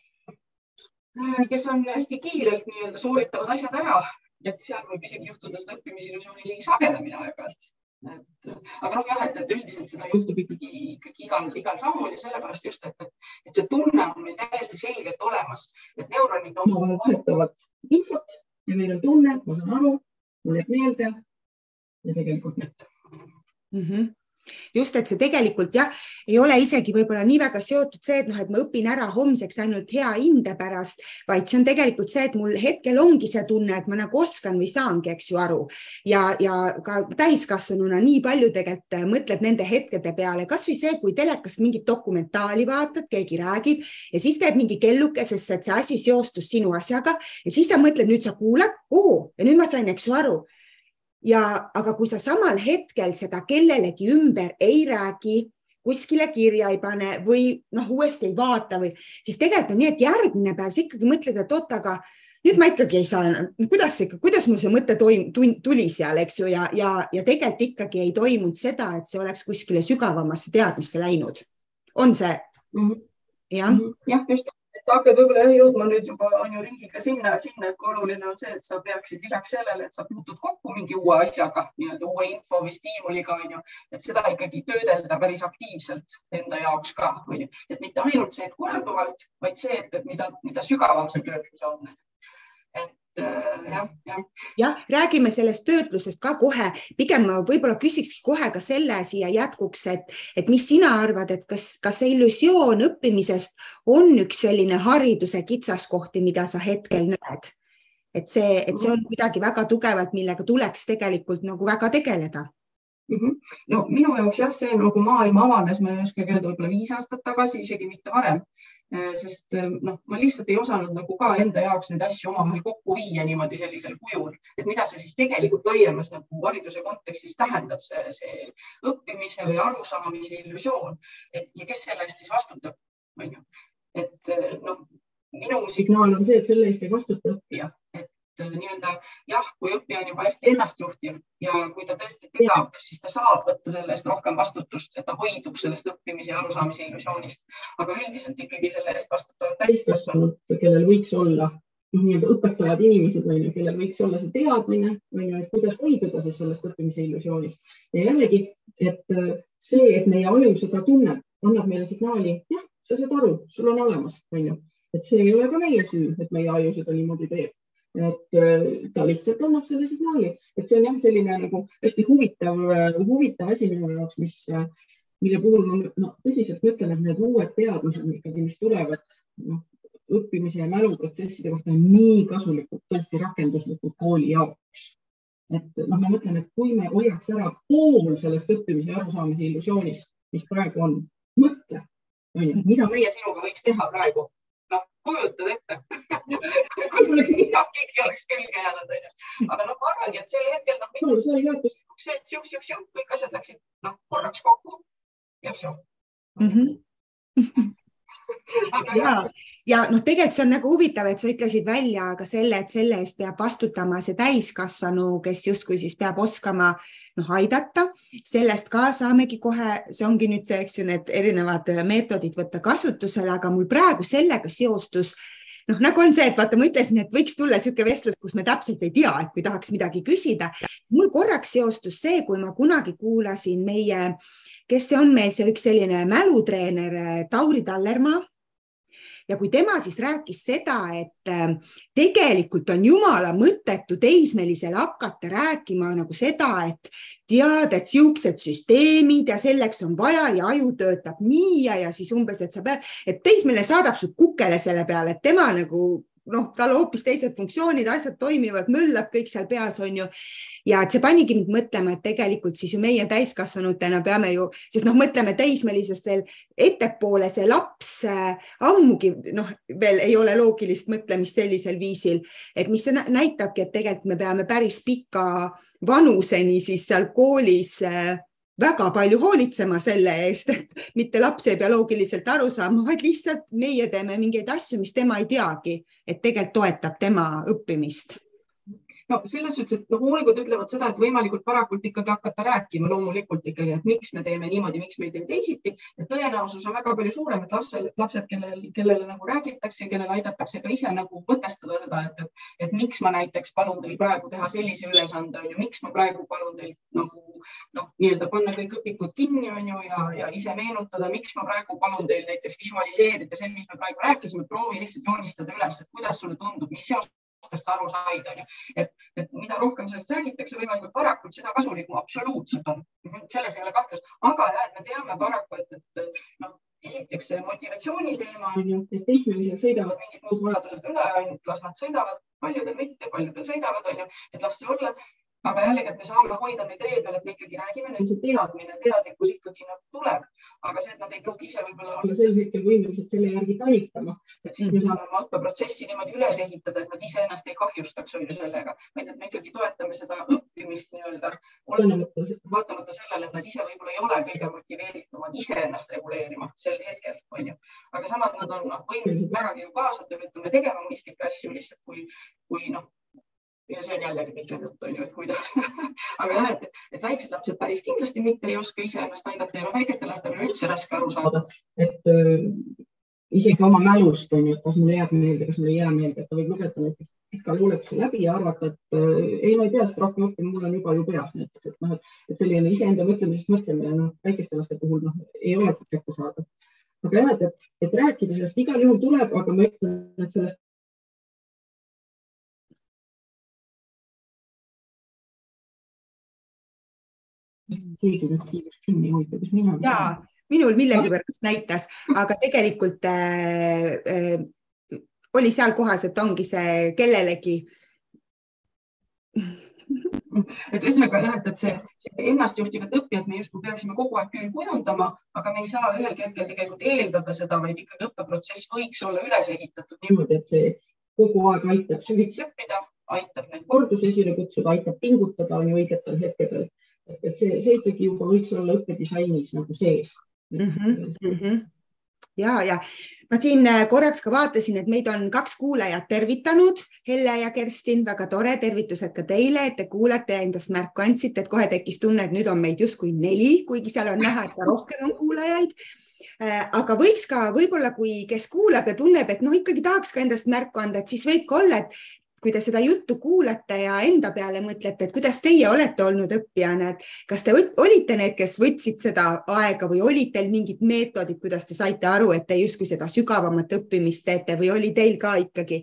kes on hästi kiirelt nii-öelda sooritavad asjad ära, et seal võib isegi juhtuda seda õppimisillusiooni isegi sagedamini aeg-ajalt. et aga noh, jah, et, et üldiselt seda juhtub ikkagi, ikkagi igal, igal sammul ja sellepärast just, et, et see tunne on meil täiesti selgelt olemas, et neuronid omavahel vahetavad infot ja meil on tunne, ma saan aru, mul jääb meelde ja tegelikult mitte mm. -hmm just, et see tegelikult jah, ei ole isegi võib-olla nii väga seotud see, et noh, et ma õpin ära homseks ainult hea hinde pärast, vaid see on tegelikult see, et mul hetkel ongi see tunne, et ma nagu oskan või saangi, eks ju, aru. Ja, ja ka täiskasvanuna nii palju tegelikult äh, mõtled nende hetkede peale, kasvõi see, kui telekast mingit dokumentaali vaatad, keegi räägib ja siis käib mingi kelluke, sest et see asi seostus sinu asjaga ja siis sa mõtled, nüüd sa kuulad, oo, ja nüüd ma sain, eks ju, aru ja, aga kui sa samal hetkel seda kellelegi ümber ei räägi, kuskile kirja ei pane või noh, uuesti ei vaata või siis tegelikult on nii, et järgmine päev sa ikkagi mõtled, et oot, aga nüüd ma ikkagi ei saa enam, kuidas see, kuidas mul see mõte toim, tuli seal, eks ju, ja, ja, ja tegelikult ikkagi ei toimunud seda, et see oleks kuskile sügavamasse teadmisse läinud. on see mm? -hmm. jah mm -hmm., jah, just sa hakkad võib-olla jõudma nüüd juba on ju ringiga sinna, sinna, et kui oluline on see, et sa peaksid lisaks sellele, et sa puutud kokku mingi uue asjaga, nii-öelda uue info või stiimuliga on ju, et seda ikkagi töödelda päris aktiivselt enda jaoks ka, on ju, et mitte ainult see, et korduvalt, vaid see, et mida, mida sügavam see töötlus on. et Äh, jah, jah. jah, räägime sellest töötlusest ka kohe, pigem ma võib-olla küsikski kohe ka selle siia jätkuks, et, et mis sina arvad, et kas, kas see illusioon õppimisest on üks selline hariduse kitsaskohti, mida sa hetkel näed? et see, et see on kuidagi väga tugevalt, millega tuleks tegelikult nagu väga tegeleda mm. -hmm. no minu jaoks jah, see nagu maailm avanes, ma ei oskagi öelda, võib-olla viis aastat tagasi, isegi mitte varem sest äh, noh, ma lihtsalt ei osanud nagu ka enda jaoks neid asju omavahel kokku viia niimoodi sellisel kujul, et mida see siis tegelikult laiemas nagu hariduse kontekstis tähendab, see, see õppimise või arusaamise illusioon, et ja kes selle eest siis vastutab, on ju. et äh, noh, minu signaal on see, et selle eest ei vastuta õppija, et nii-öelda jah, kui õppija on juba hästi ennastjuhtiv ja kui ta tõesti teab, siis ta saab võtta selle eest rohkem vastutust, et ta hoidub sellest õppimise ja arusaamise illusioonist. aga üldiselt ikkagi selle eest vastutavad täiskasvanud, kellel võiks olla noh, nii-öelda õpetavad inimesed, on ju, kellel võiks olla see teadmine, on ju, et kuidas hoiduda siis sellest õppimise illusioonist. ja jällegi, et äh, see, et meie aju seda tunneb, annab meile signaali, jah, sa saad aru, sul on olemas, on ju, et see ei ole ka meie süü, et meie aju seda niimoodi teeb et äh, ta lihtsalt annab selle signaali, et see on jah, selline nagu hästi huvitav, äh, huvitav asi minu jaoks, mis, äh, mille puhul ma no, tõsiselt mõtlen, et need uued teadmised ikkagi, mis tulevad noh, õppimise ja mäluprotsesside kohta on nii kasulikud, tõesti rakenduslikud kooli jaoks. et noh, ma mõtlen, et kui me hoiaks ära pool sellest õppimise ja arusaamise illusioonist, mis praegu on, mõtle, mida meie sinuga võiks teha praegu kujutad ette kui mul oleks midagigi oleks külge jäänud, onju. aga noh, ma arvangi, et sel hetkel noh, minul sai saavutuslikuks see, et siuh-siuh-siuh, kõik asjad läksid noh, korraks kokku ja vsu mm. -hmm. ja, ja noh, tegelikult see on nagu huvitav, et sa ütlesid välja ka selle, et selle eest peab vastutama see täiskasvanu, kes justkui siis peab oskama noh, aidata. sellest ka saamegi kohe, see ongi nüüd see, eks ju, need erinevad meetodid võtta kasutusele, aga mul praegu sellega seostus noh, nagu on see, et vaata, ma ütlesin, et võiks tulla niisugune vestlus, kus me täpselt ei tea, et kui tahaks midagi küsida. mul korraks seostus see, kui ma kunagi kuulasin meie, kes see on meil see üks selline mälutreener Tauri Tallermaa ja kui tema siis rääkis seda, et ähm, tegelikult on jumala mõttetu teismelisel hakata rääkima nagu seda, et tead, et siuksed süsteemid ja selleks on vaja ja aju töötab nii ja, ja siis umbes, et sa pead, et teismeline saadab su kukele selle peale, et tema nagu noh, tal hoopis teised funktsioonid, asjad toimivad, möllab kõik seal peas, on ju. ja et see panigi mind mõtlema, et tegelikult siis ju meie täiskasvanutena peame ju, sest noh, mõtleme teismelisest veel ettepoole, see laps äh, ammugi noh, veel ei ole loogilist mõtlemist sellisel viisil, et mis see näitabki, et tegelikult me peame päris pika vanuseni siis seal koolis äh, väga palju hoolitsema selle eest, et mitte laps ei pea loogiliselt aru saama, vaid lihtsalt meie teeme mingeid asju, mis tema ei teagi, et tegelikult toetab tema õppimist no selles suhtes, et noh, uuringud ütlevad seda, et võimalikult varakult ikkagi hakata rääkima loomulikult ikkagi, et miks me teeme niimoodi, miks me ei tee teisiti. ja tõenäosus on väga palju suurem, et lapsed, lapsed, kellel, kellele nagu räägitakse, kellele aidatakse ka ise nagu mõtestada seda, et, et, et miks ma näiteks palun teil praegu teha sellise ülesande, on ju, miks ma praegu palun teil nagu noh, nii-öelda panna kõik õpikud kinni, on ju, ja, ja ise meenutada, miks ma praegu palun teil näiteks visualiseerida see, mis me praegu rääkisime, proovi lihtsalt joonistada üles, et kuidas sulle tundub, mis seos aastast aru said, onju. et, et mida rohkem sellest räägitakse võimalikult varakult, seda kasulikum absoluutselt on. selles ei ole kahtlust, aga jah, et me teame paraku, et, et noh, esiteks see motivatsiooni teema on ju, et teismelised sõidavad mingid muud vajadused üle, las nad sõidavad, paljudel mitte, paljudel sõidavad, onju, et las see olla aga jällegi, et me saame hoida neid ree peal, et me ikkagi räägime, neil see teadmine, teadlikkus ikkagi nagu tuleb, aga see, et nad ei pruugi ise võib-olla olla sel hetkel võimelised selle järgi talitama, et siis me saame oma õppeprotsessi niimoodi üles ehitada, et nad iseennast ei kahjustaks on ju sellega, vaid et me ikkagi toetame seda õppimist nii-öelda, olenemata, vaatamata sellele, et nad ise võib-olla ei ole kõige motiveeritumad iseennast reguleerima sel hetkel, on ju. aga samas nad on noh, võimelised vägagi ju kaasata, ütleme tegema mõistlikke asju lihtsalt kui, kui noh, ja see on jällegi pikem jutt, on ju, et kuidas aga jah, et, et väiksed lapsed päris kindlasti mitte ei oska iseennast aidata ja noh, väikestel lastel on üldse raske aru saada, et äh, isegi oma mälust on ju, et kas mulle jääb meelde, kas mulle ei jää meelde, et ta võib lugeda näiteks pika luuletuse läbi ja arvata, et äh, ei, ma ei pea seda rohkem õppima, mul on juba ju peas näiteks, et noh, et selline iseenda mõtlemisest mõtlemine, noh, väikeste laste puhul noh, ei olegi kättesaadav. aga jah, et, et rääkida sellest igal juhul tuleb, aga ma ütlen, et sellest keegi nüüd kiirust kinni hoida, kas mina? jaa, minul millegipärast näitas, aga tegelikult äh, äh, oli seal kohas, et ongi see kellelegi et ühesõnaga jah, et, et see, see ennastjuhtivat õppijat me justkui peaksime kogu aeg küll kujundama, aga me ei saa ühelgi hetkel tegelikult eeldada seda, vaid ikkagi õppeprotsess võiks olla üles ehitatud niimoodi, et see kogu aeg aitab süvitsi õppida, aitab neid kordusi esile kutsuda, aitab pingutada on ju õigetel hetkedel et see, see ikkagi juba võiks olla õppedisainis nagu sees mm. -hmm. Mm -hmm ja, ja ma siin äh, korraks ka vaatasin, et meid on kaks kuulajat tervitanud, Helle ja Kerstin, väga tore, tervitused ka teile, et te kuulate ja endast märku andsite, et kohe tekkis tunne, et nüüd on meid justkui neli, kuigi seal on näha, et ka rohkem on kuulajaid. Äh, aga võiks ka võib-olla, kui, kes kuulab ja tunneb, et noh, ikkagi tahaks ka endast märku anda, et siis võib ka olla, et kui te seda juttu kuulate ja enda peale mõtlete, et kuidas teie olete olnud õppijana, et kas te olite need, kes võtsid seda aega või olid teil mingid meetodid, kuidas te saite aru, et te justkui seda sügavamat õppimist teete või oli teil ka ikkagi,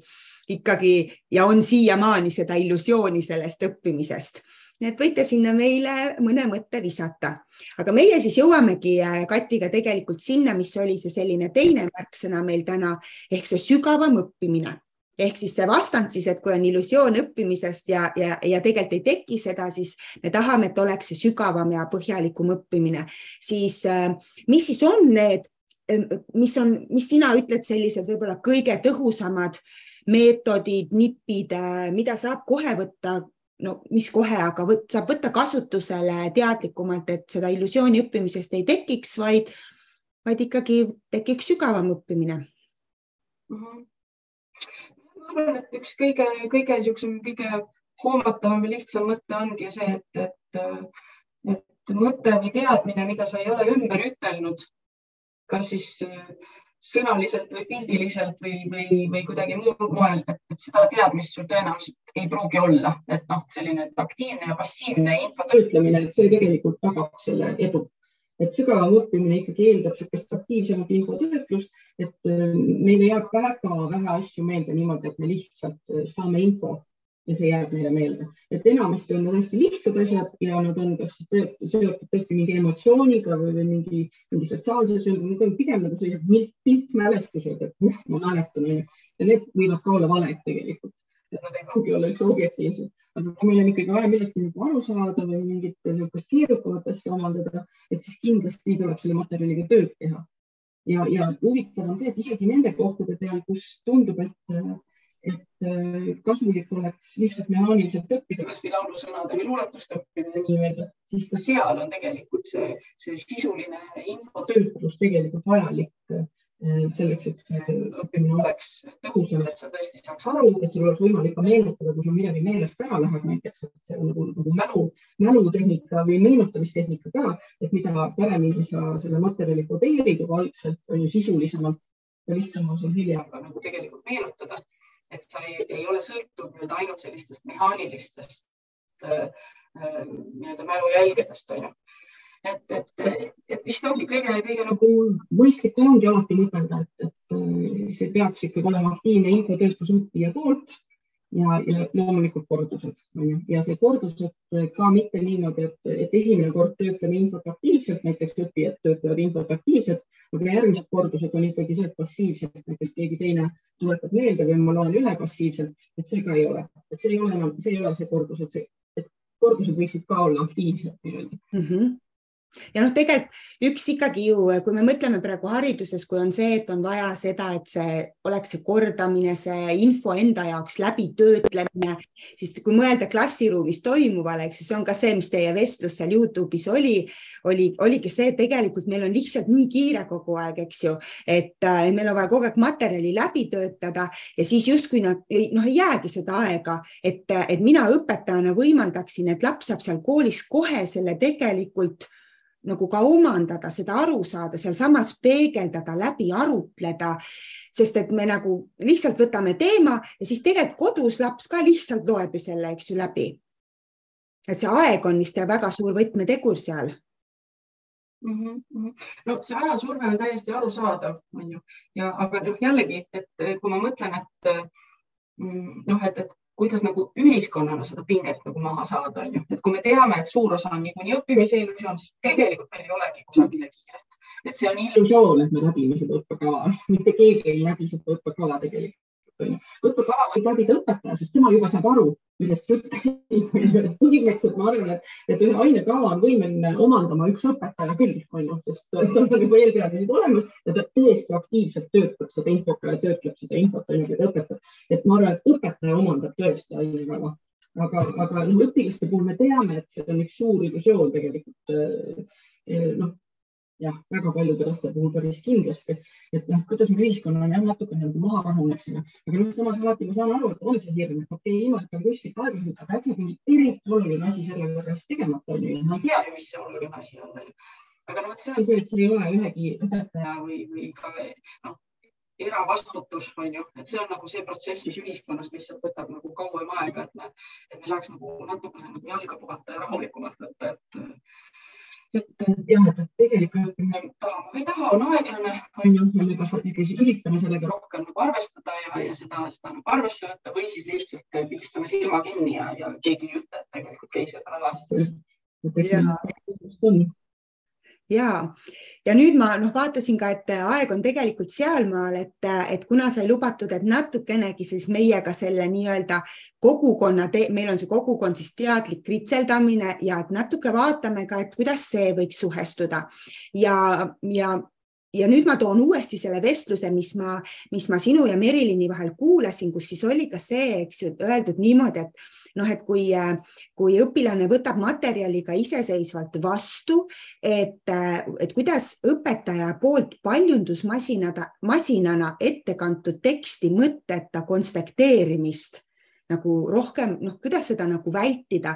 ikkagi ja on siiamaani seda illusiooni sellest õppimisest? nii et võite sinna meile mõne mõtte visata, aga meie siis jõuamegi äh, Katiga tegelikult sinna, mis oli see selline teine märksõna meil täna ehk see sügavam õppimine ehk siis see vastand siis, et kui on illusioon õppimisest ja, ja, ja tegelikult ei teki seda, siis me tahame, et oleks see sügavam ja põhjalikum õppimine, siis äh, mis siis on need, ähm, mis on, mis sina ütled, sellised võib-olla kõige tõhusamad meetodid, nipid, äh, mida saab kohe võtta? No mis kohe, aga võt, saab võtta kasutusele teadlikumalt, et seda illusiooni õppimisest ei tekiks, vaid, vaid ikkagi tekiks sügavam õppimine. Mm. -hmm arvan, et üks kõige, kõige niisugusem, kõige hoomatavam ja lihtsam mõte ongi see, et, et, et mõte või teadmine, mida sa ei ole ümber ütelnud, kas siis sõnaliselt või pildiliselt või, või, või kuidagi muul moel, et, seda teadmist sul tõenäoliselt ei pruugi olla, et noh, selline aktiivne ja passiivne info töötlemine, see tegelikult tagab selle edu et sügavam õppimine ikkagi eeldab niisugust aktiivsemat infotöötlust, et äh, meile jääb väga vähe asju meelde niimoodi, et me lihtsalt äh, saame info ja see jääb meile meelde. et enamasti on need hästi lihtsad asjad ja nad on kas seotud tõesti mingi emotsiooniga või, või mingi, mingi sotsiaalse sündmusega, pigem nagu sellised piltmälestused, et uh, ma mäletan, ja need võivad ka olla valed tegelikult. et nad ei pruugi olla üldse objektiivsed aga kui meil on ikkagi vaja millestki nagu aru saada või mingit niisugust keerukamat asja omandada, et siis kindlasti tuleb selle materjaliga tööd teha. ja, ja huvitav on see, et isegi nende kohtade peal, kus tundub, et, et kasulik oleks lihtsalt mehaaniliselt õppida, kasvõi laulusõnade või luuletuste õppimine nii-öelda, siis ka seal on tegelikult see, see sisuline infotöötlus tegelikult vajalik Äh, selleks, et see õppimine oleks tõhusam, et sa tõesti saaks aru, et sul oleks võimalik ka meenutada, kui sul midagi meelest ära läheb, näiteks, et see on nagu, nagu mälu, mälutehnika või meenutamistehnika ka, et mida paremini sa selle materjali kodeerid juba algselt, on ju sisulisemalt ja lihtsam on sul hiljem ka nagu tegelikult meenutada, et sa ei, ei ole sõltuv nii-öelda ainult sellistest mehaanilistest äh, äh, nii-öelda mälujälgedest, on ju et, et, et vist ongi kõige, kõige nagu mõistlikum ongi alati mõtelda, et, et see peaks ikkagi olema aktiivne infotöötlus õppija poolt ja, ja loomulikult kordused on ju. Ja see kordused ka mitte niimoodi, et, et esimene kord töötleme infot aktiivselt, näiteks õppijad töötlevad infot aktiivselt, aga järgmised kordused on ikkagi see, et passiivselt, näiteks keegi teine tuletab meelde või ma loen üle passiivselt, et see ka ei ole, et see ei ole enam, see ei ole see kordus, et see, et kordused võiksid ka olla aktiivsed nii-öelda. Mm. -hmm ja noh, tegelikult üks ikkagi ju, kui me mõtleme praegu hariduses, kui on see, et on vaja seda, et see oleks see kordamine, see info enda jaoks läbitöötlemine, siis kui mõelda klassiruumis toimuvale, eks ju, see on ka see, mis teie vestlus seal Youtube'is oli, oli, oligi see, et tegelikult meil on lihtsalt nii kiire kogu aeg, eks ju, et äh, meil on vaja kogu aeg materjali läbi töötada ja siis justkui nad noh, ei jäägi seda aega, et, et mina õpetajana võimaldaksin, et laps saab seal koolis kohe selle tegelikult nagu ka omandada, seda aru saada, sealsamas peegeldada, läbi arutleda, sest et me nagu lihtsalt võtame teema ja siis tegelikult kodus laps ka lihtsalt loeb ju selle, eks ju, läbi. et see aeg on vist väga suur võtmetegur seal mm. -hmm. no see ajasurve on täiesti arusaadav, on ju, ja aga noh, jällegi, et kui ma mõtlen, et mm, noh, et, et kuidas nagu ühiskonnana seda pinget nagu maha saada, on ju, et kui me teame, et suur osa on niikuinii õppimise illusioon, siis tegelikult meil ei olegi kusagile kiiret. et see on illusioon, et me läbime seda õppekava, mitte keegi ei läbi seda õppekava tegelikult onju. õppekava võib läbida õpetaja, sest tema juba saab aru, millest jutt käib. põhimõtteliselt ma arvan, et, et ühe ainekava on võimeline omandama üks õpetaja küll, onju, sest tal on juba eelteadmised olemas ja ta tõesti aktiivselt töötab seda infot töötleb seda infot, onju, keda õpetab. et ma arvan, et õpetaja omandab tõesti ainekava aga, aga noh, õpilaste puhul me teame, et see on üks suur illusioon tegelikult eh, eh, noh, jah, väga paljude laste puhul päris kindlasti, et noh, kuidas me ühiskonnana jah, natuke nagu maha rahuneksime, aga noh, samas alati ma saan aru, et on see hirm, et okei okay,, ilmselt on kuskilt aeglaselt, aga äkki mingi eriti oluline asi selle võrra siis tegemata on ju, ma ei tea ju, mis see oluline asi on. aga noh, vot see on see, et see ei ole ühegi õpetaja või, või ka noh, eravastutus on ju, et see on nagu see protsess, mis ühiskonnas lihtsalt võtab nagu kauem aega, et me, et me saaks nagu natukene nagu jalga puhata ja rahulikumalt võtta, et et jah, et tegelikult me tahame või ei taha, on aeglane, on ju, ja kas ikkagi üritame sellega rohkem nagu arvestada ja, ja seda, seda nagu arvesse võtta või siis lihtsalt pigistame silma kinni ja, ja keegi ei ütle, et tegelikult käis seda alasti. Ja, ja nüüd ma noh, vaatasin ka, et aeg on tegelikult sealmaal, et, et kuna sai lubatud, et natukenegi siis meiega selle nii-öelda kogukonna, meil on see kogukond siis teadlik kritseldamine ja et natuke vaatame ka, et kuidas see võiks suhestuda. Ja, ja ja nüüd ma toon uuesti selle vestluse, mis ma, mis ma sinu ja Merilini vahel kuulasin, kus siis oli ka see, eks ju, öeldud niimoodi, et noh, et kui, kui õpilane võtab materjali ka iseseisvalt vastu, et, et kuidas õpetaja poolt paljundusmasinada, masinana ette kantud teksti mõteta konspekteerimist nagu rohkem, noh, kuidas seda nagu vältida,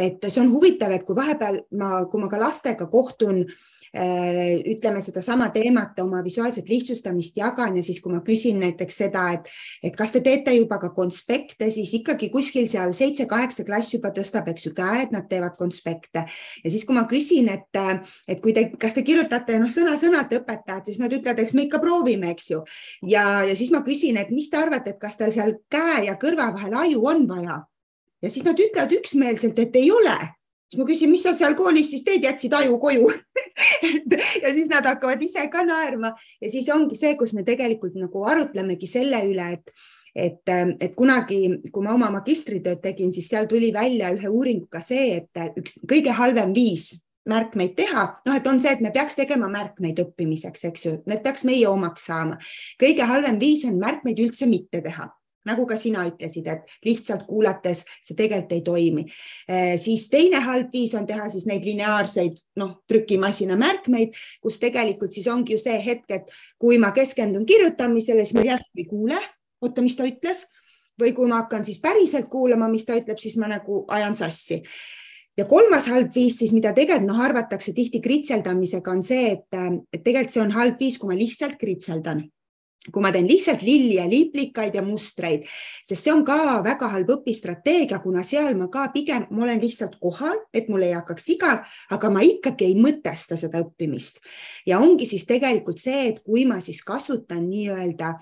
et see on huvitav, et kui vahepeal ma, kui ma ka lastega kohtun äh, ütleme sedasama teemat, oma visuaalset lihtsustamist jagan ja siis, kui ma küsin näiteks seda, et, et kas te teete juba ka konspekte, siis ikkagi kuskil seal seitse-kaheksa klass juba tõstab, eks ju, käe, et nad teevad konspekte. Ja siis, kui ma küsin, et, et kui te, kas te kirjutate noh, sõna-sõnalt õpetajad, siis nad ütlevad, eks me ikka proovime, eks ju. ja, ja siis ma küsin, et mis te arvate, et kas teil seal käe ja kõrva vahel aju on vaja? Ja siis nad ütlevad üksmeelselt, et ei ole siis ma küsin, mis sa seal koolis siis teed, jätsid aju koju. Ja siis nad hakkavad ise ka naerma. Ja siis ongi see, kus me tegelikult nagu arutlemegi selle üle, et et, et kunagi, kui ma oma magistritööd tegin, siis seal tuli välja ühe uuringuga see, et üks kõige halvem viis märkmeid teha, noh, et on see, et me peaks tegema märkmeid õppimiseks, eks ju, need peaks meie omaks saama. kõige halvem viis on märkmeid üldse mitte teha nagu ka sina ütlesid, et lihtsalt kuulates see tegelikult ei toimi. Eh, siis teine halb viis on teha siis neid lineaarseid noh, trükimasina märkmeid, kus tegelikult siis ongi ju see hetk, et kui ma keskendun kirjutamisele, siis ma järsku ei kuule, oota, mis ta ütles. Või kui ma hakkan siis päriselt kuulama, mis ta ütleb, siis ma nagu ajan sassi. Ja kolmas halb viis siis, mida tegelikult noh, arvatakse tihti kritseldamisega on see, et, et tegelikult see on halb viis, kui ma lihtsalt kritseldan kui ma teen lihtsalt lilli ja liiplikaid ja mustreid, sest see on ka väga halb õpistrateegia, kuna seal ma ka pigem, ma olen lihtsalt kohal, et mul ei hakkaks igav, aga ma ikkagi ei mõtesta seda õppimist. ja ongi siis tegelikult see, et kui ma siis kasutan nii-öelda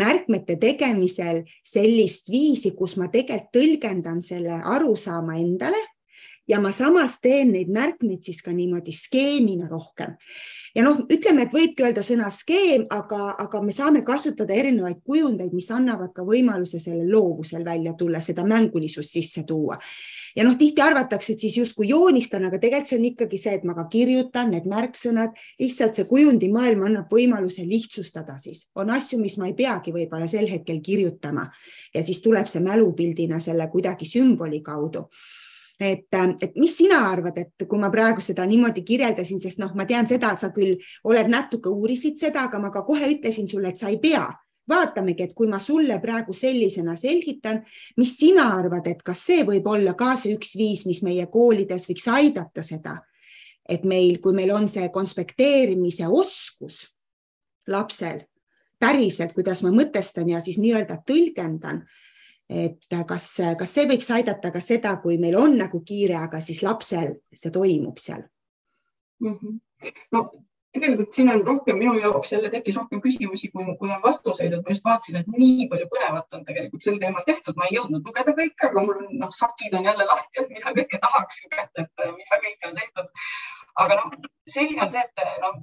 märkmete tegemisel sellist viisi, kus ma tegelikult tõlgendan selle arusaama endale ja ma samas teen neid märkmeid siis ka niimoodi skeemina rohkem. ja noh, ütleme, et võibki öelda sõna skeem, aga, aga me saame kasutada erinevaid kujundeid, mis annavad ka võimaluse sellel loovusel välja tulla, seda mängulisust sisse tuua. ja noh, tihti arvatakse, et siis justkui joonistan, aga tegelikult see on ikkagi see, et ma ka kirjutan need märksõnad, lihtsalt see kujundimaailm annab võimaluse lihtsustada siis, on asju, mis ma ei peagi võib-olla sel hetkel kirjutama ja siis tuleb see mälupildina selle kuidagi sümboli kaudu et, äh, et mis sina arvad, et kui ma praegu seda niimoodi kirjeldasin, sest noh, ma tean seda, et sa küll oled natuke uurisid seda, aga ma ka kohe ütlesin sulle, et sa ei pea. Vaatamegi, et kui ma sulle praegu sellisena selgitan, mis sina arvad, et kas see võib olla ka see üks viis, mis meie koolides võiks aidata seda, et meil, kui meil on see konspekteerimise oskus lapsel päriselt, kuidas ma mõtestan ja siis nii-öelda tõlgendan et kas, kas see võiks aidata ka seda, kui meil on nagu kiire, aga siis lapsel see toimub seal mm? -hmm. no tegelikult siin on rohkem minu jaoks jälle tekkis rohkem küsimusi, kui, kui on vastuseid, et ma just vaatasin, et nii palju põnevat on tegelikult sel teemal tehtud, ma ei jõudnud lugeda kõike, aga mul on noh, sakid on jälle lahti, et mida kõike tahaksin kätte, et mida kõike on tehtud. aga noh, selge on see, et noh,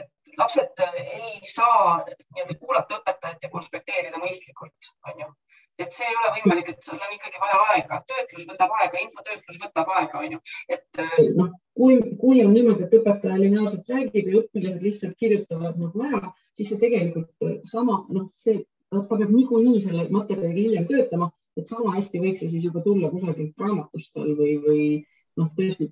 et lapsed ei saa nii-öelda kuulata õpetajat ja konspekteerida mõistlikult, on ju et see ei ole võimalik, et seal on ikkagi vaja aega, töötlus võtab aega, infotöötlus võtab aega, on ju, et äh, noh, kui, kui on niimoodi, et õpetaja lineaarselt räägib ja õpilased lihtsalt kirjutavad nagu ära, siis see tegelikult äh, sama, noh, see, ta peab niikuinii selle materjaliga hiljem töötama, et sama hästi võiks see siis juba tulla kusagilt raamatust tal või, või noh, tõesti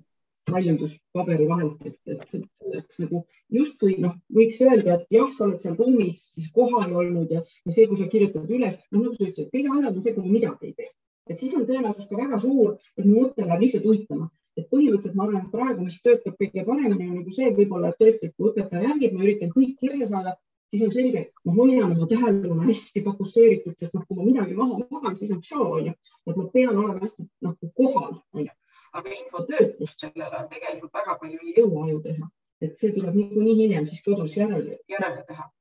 väljendus paberi vahelt, et, et selleks nagu justkui noh, võiks öelda, et jah, sa oled seal ruumis siis kohal olnud ja, ja see, kui sa kirjutad üles, noh nagu sa ütlesid, kõige halvem on see, kui ma midagi ei tee. et siis on tõenäosus ka väga suur, et mu mõte läheb lihtsalt uitama. et põhimõtteliselt ma arvan, et praegu, mis töötab kõige paremini, on nagu see võib-olla tõesti, et kui õpetaja räägib, ma üritan kõik kirja saada, siis on selge, et ma hoian oma tähelepanu hästi fokusseeritud, sest noh, kui ma midagi maha magan, siis on show on ju, et ma pean olema hästi nagu kohal, on ju aga infotöötlust sellele tegelikult väga palju ei jõua aju teha, et see tuleb niikuinii hiljem siis kodus järele, järele teha.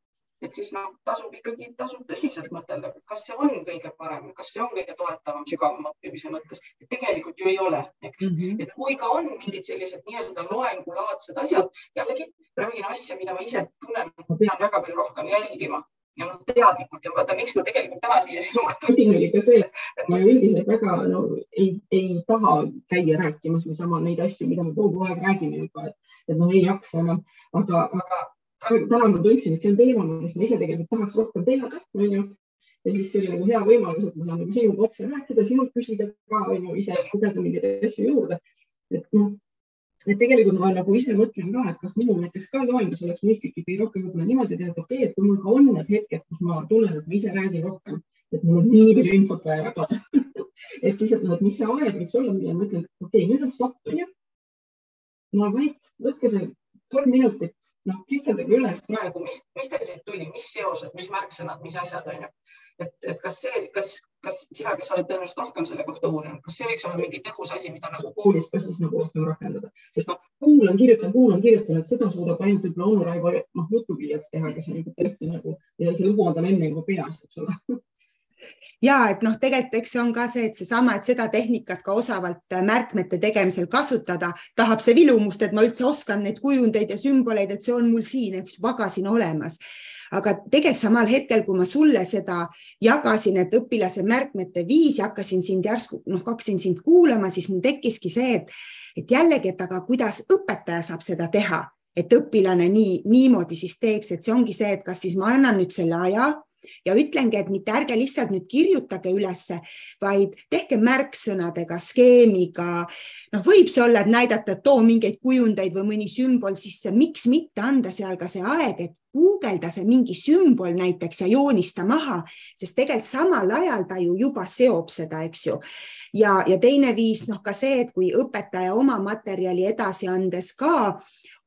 et siis noh, tasub ikkagi, tasub tõsiselt mõtelda, kas see on kõige parem, kas see on kõige toetavam sügavam õppimise mõttes. tegelikult ju ei ole, eks mm, -hmm. et kui ka on mingid sellised nii-öelda loengulaadsed asjad, jällegi räägin asja, mida ma ise tunnen, ma pean väga palju rohkem jälgima ja noh, teadlikult ja vaata, miks ma tegelikult täna siia sinuga tulin, oli ka see, et ma üldiselt väga no, ei, ei taha käia rääkimas niisama neid asju, mida me kogu aeg räägime juba, et, et noh, ei jaksa enam, aga, aga täna ma tundsin, et see on teema, millest ma ise tegelikult tahaks rohkem teada, onju. ja siis see oli nagu hea võimalus, et ma saan nagu sinuga otse rääkida, sinult küsida ka, onju, ise lugeda mingeid asju juurde. et noh, et tegelikult ma nagu ise mõtlen ka, et kas minul näiteks ka loengus oleks mõistlik ikkagi rohkem võib-olla niimoodi teha, et okei okay,, et kui mul ka on need hetked, kus ma tunnen, et ma ise räägin rohkem, et mul on nii palju infot vaja jagada et siis, et noh, et mis see aeg võiks olla, millal ma ütlen, okei okay,, nüüd on stopp, onju. no vait, võtke see kolm minutit, noh, kitsendage üles praegu, mis, mis teil siit tuli, mis seosed, mis märksõnad, mis asjad onju. et, et kas see, kas, kas sina, kes sa oled tõenäoliselt rohkem selle kohta uurinud, kas see võiks olla mingi tõhus asi, mida nagu koolis ka siis nagu rohkem rakendada, sest noh, kuulan, kirjutan, kuulan, kirjutan, et seda suudab ainult võib-olla onu Raivo noh, jutupliiats teha, kes on juba tõesti nagu ja see lugu on tal enne juba peas, eks ole ja et noh, tegelikult eks see on ka see, et seesama, et seda tehnikat ka osavalt märkmete tegemisel kasutada, tahab see vilumust, et ma üldse oskan neid kujundeid ja sümboleid, et see on mul siin, eks pagasin olemas. Aga tegelikult samal hetkel, kui ma sulle seda jagasin, et õpilase märkmete viisi, hakkasin sind järsku, noh, hakkasin sind kuulama, siis mul tekkiski see, et, et jällegi, et aga kuidas õpetaja saab seda teha, et õpilane nii, niimoodi siis teeks, et see ongi see, et kas siis ma annan nüüd selle aja ja ütlengi, et mitte ärge lihtsalt nüüd kirjutage ülesse, vaid tehke märksõnadega, skeemiga. noh, võib see olla, et näidata, et too mingeid kujundeid või mõni sümbol sisse, miks mitte anda seal ka see aeg, et guugelda see mingi sümbol näiteks ja joonista maha, sest tegelikult samal ajal ta ju juba seob seda, eks ju. ja, ja teine viis, noh ka see, et kui õpetaja oma materjali edasi andes ka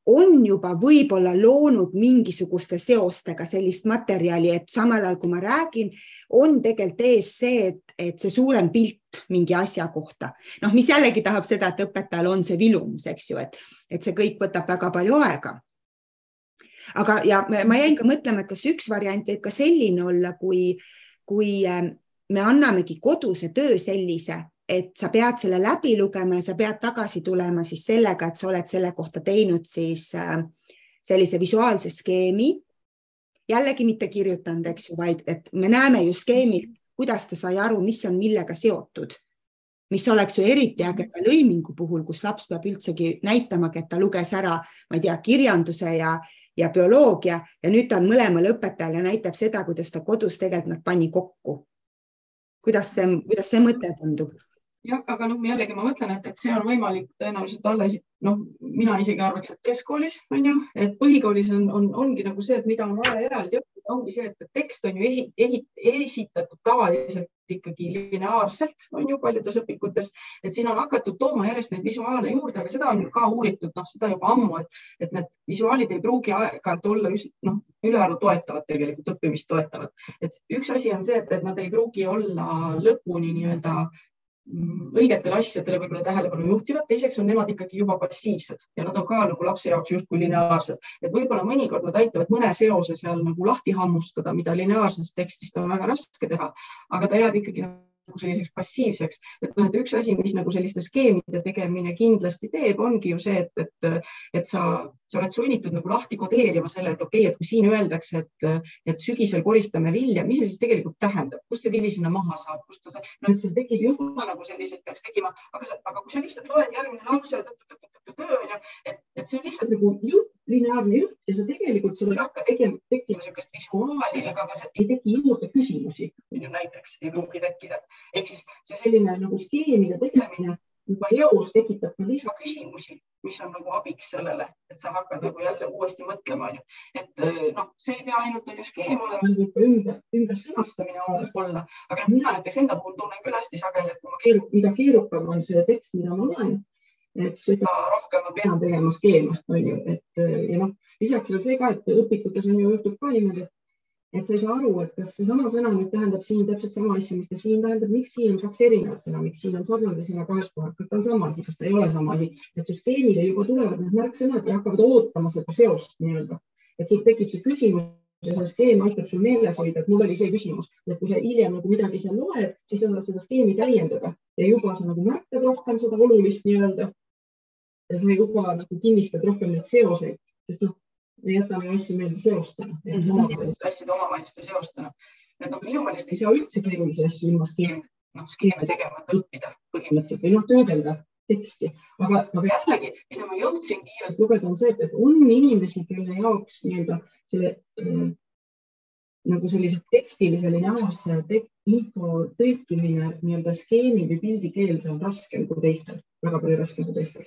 on juba võib-olla loonud mingisuguste seostega sellist materjali, et samal ajal kui ma räägin, on tegelikult ees see, et, et see suurem pilt mingi asja kohta, noh, mis jällegi tahab seda, et õpetajal on see vilumus, eks ju, et, et see kõik võtab väga palju aega. aga, ja ma jäin ka mõtlema, et kas üks variant võib ka selline olla, kui, kui äh, me annamegi koduse töö sellise et sa pead selle läbi lugema ja sa pead tagasi tulema siis sellega, et sa oled selle kohta teinud siis äh, sellise visuaalse skeemi. jällegi mitte kirjutanud, eks ju, vaid et me näeme ju skeemilt, kuidas ta sai aru, mis on millega seotud. mis oleks ju eriti äge ka lõimingu puhul, kus laps peab üldsegi näitamagi, et ta luges ära, ma ei tea, kirjanduse ja, ja bioloogia ja nüüd ta on mõlemal õpetajal ja näitab seda, kuidas ta kodus tegelikult nad pani kokku. kuidas see, kuidas see mõte tundub? Jah, aga noh, jällegi ma mõtlen, et, et see on võimalik tõenäoliselt alles, noh, mina isegi arvaks, et keskkoolis on ju, et põhikoolis on, on, ongi nagu see, et mida on vaja eraldi õppida, ongi see, et tekst on ju esi, esi, esitatud tavaliselt ikkagi lineaarselt, on ju paljudes õpikutes, et siin on hakatud tooma järjest neid visuaale juurde, aga seda on ka uuritud, noh, seda juba ammu, et, et need visuaalid ei pruugi aeg-ajalt olla noh, ülearu toetavad tegelikult õppimist toetavad, et üks asi on see, et, et nad ei pruugi olla lõpuni nii-öelda õigetele asjadele võib-olla tähelepanu juhtivad, teiseks on nemad ikkagi juba passiivsed ja nad on ka nagu lapse jaoks justkui lineaarsed, et võib-olla mõnikord nad aitavad mõne seose seal nagu lahti hammustada, mida lineaarsest tekstist on väga raske teha, aga ta jääb ikkagi nagu selliseks passiivseks, et noh, et üks asi, mis nagu selliste skeemide tegemine kindlasti teeb, ongi ju see, et, et, et sa, sa oled sunnitud nagu lahti kodeerima selle, et okei okay,, et kui siin öeldakse, et, et sügisel koristame vilja, mis see siis tegelikult tähendab, kust see vili sinna maha saab, kust ta, no et seal tekib juba nagu selliseid peaks tekkima, aga, aga kui sa lihtsalt loed järgmine lause, onju, et, et see on lihtsalt nagu jutt, lineaarne jutt ja sa tegelikult, sul ei hakka tegema, tekkima niisugust visuaali ega ka ei teki juurde küsimusi, näiteks ei pruugi tekkida ehk siis see selline nagu skeemide tegemine juba eos tekitab ka lisaküsimusi, mis on nagu abiks sellele, et sa hakkad nagu jälle uuesti mõtlema, onju. et eh, noh, see ei pea ainult on ju skeem olema, see võib ka ümber, ümber sõnastamine olla, aga mina näiteks enda puhul tunnen küll hästi sageli, et kui ma keeru-, mida keerukam on see tekst, mida ma loen, et seda rohkem ma pean tegema skeeme, onju, et eh, ja noh, lisaks veel see ka, et õpikutes on ju juhtub ka niimoodi, et et sa ei saa aru, et kas seesama sõna nüüd tähendab siin täpselt sama asja, mis ta siin tähendab, miks siin on kaks erinevat sõna, miks siin on sarnane sõna kahes kohas, kas ta on sama asi, kas ta ei ole sama asi, et süsteemile juba tulevad need märksõnad ja hakkavad ootama seda seost nii-öelda, et sul tekib see küsimus ja see skeem aitab sul meeles hoida, et mul oli see küsimus, et kui sa hiljem nagu midagi seal loed, siis sa saad seda skeemi täiendada ja juba sa nagu märkad rohkem seda olulist nii-öelda. ja sa juba nagu kinnistad rohkem neid seoseid, sest noh, me jätame asju meelde seostena mm -hmm., omavaheliste asjade omavaheliste seostena. et noh, minu meelest ei saa üldse keerulisi asju ilma skeemi, noh, skeeme tegemata õppida põhimõtteliselt või noh, töödelda teksti, aga, aga jällegi, mida ma jõudsin kiirelt lugeda, on see, et on inimesi, kelle jaoks nii-öelda see äh, nagu sellise tekstilise lineaarse tek info tõlkimine nii-öelda skeemi või pildikeelde on raskem kui teistel, väga palju raskem kui teistel.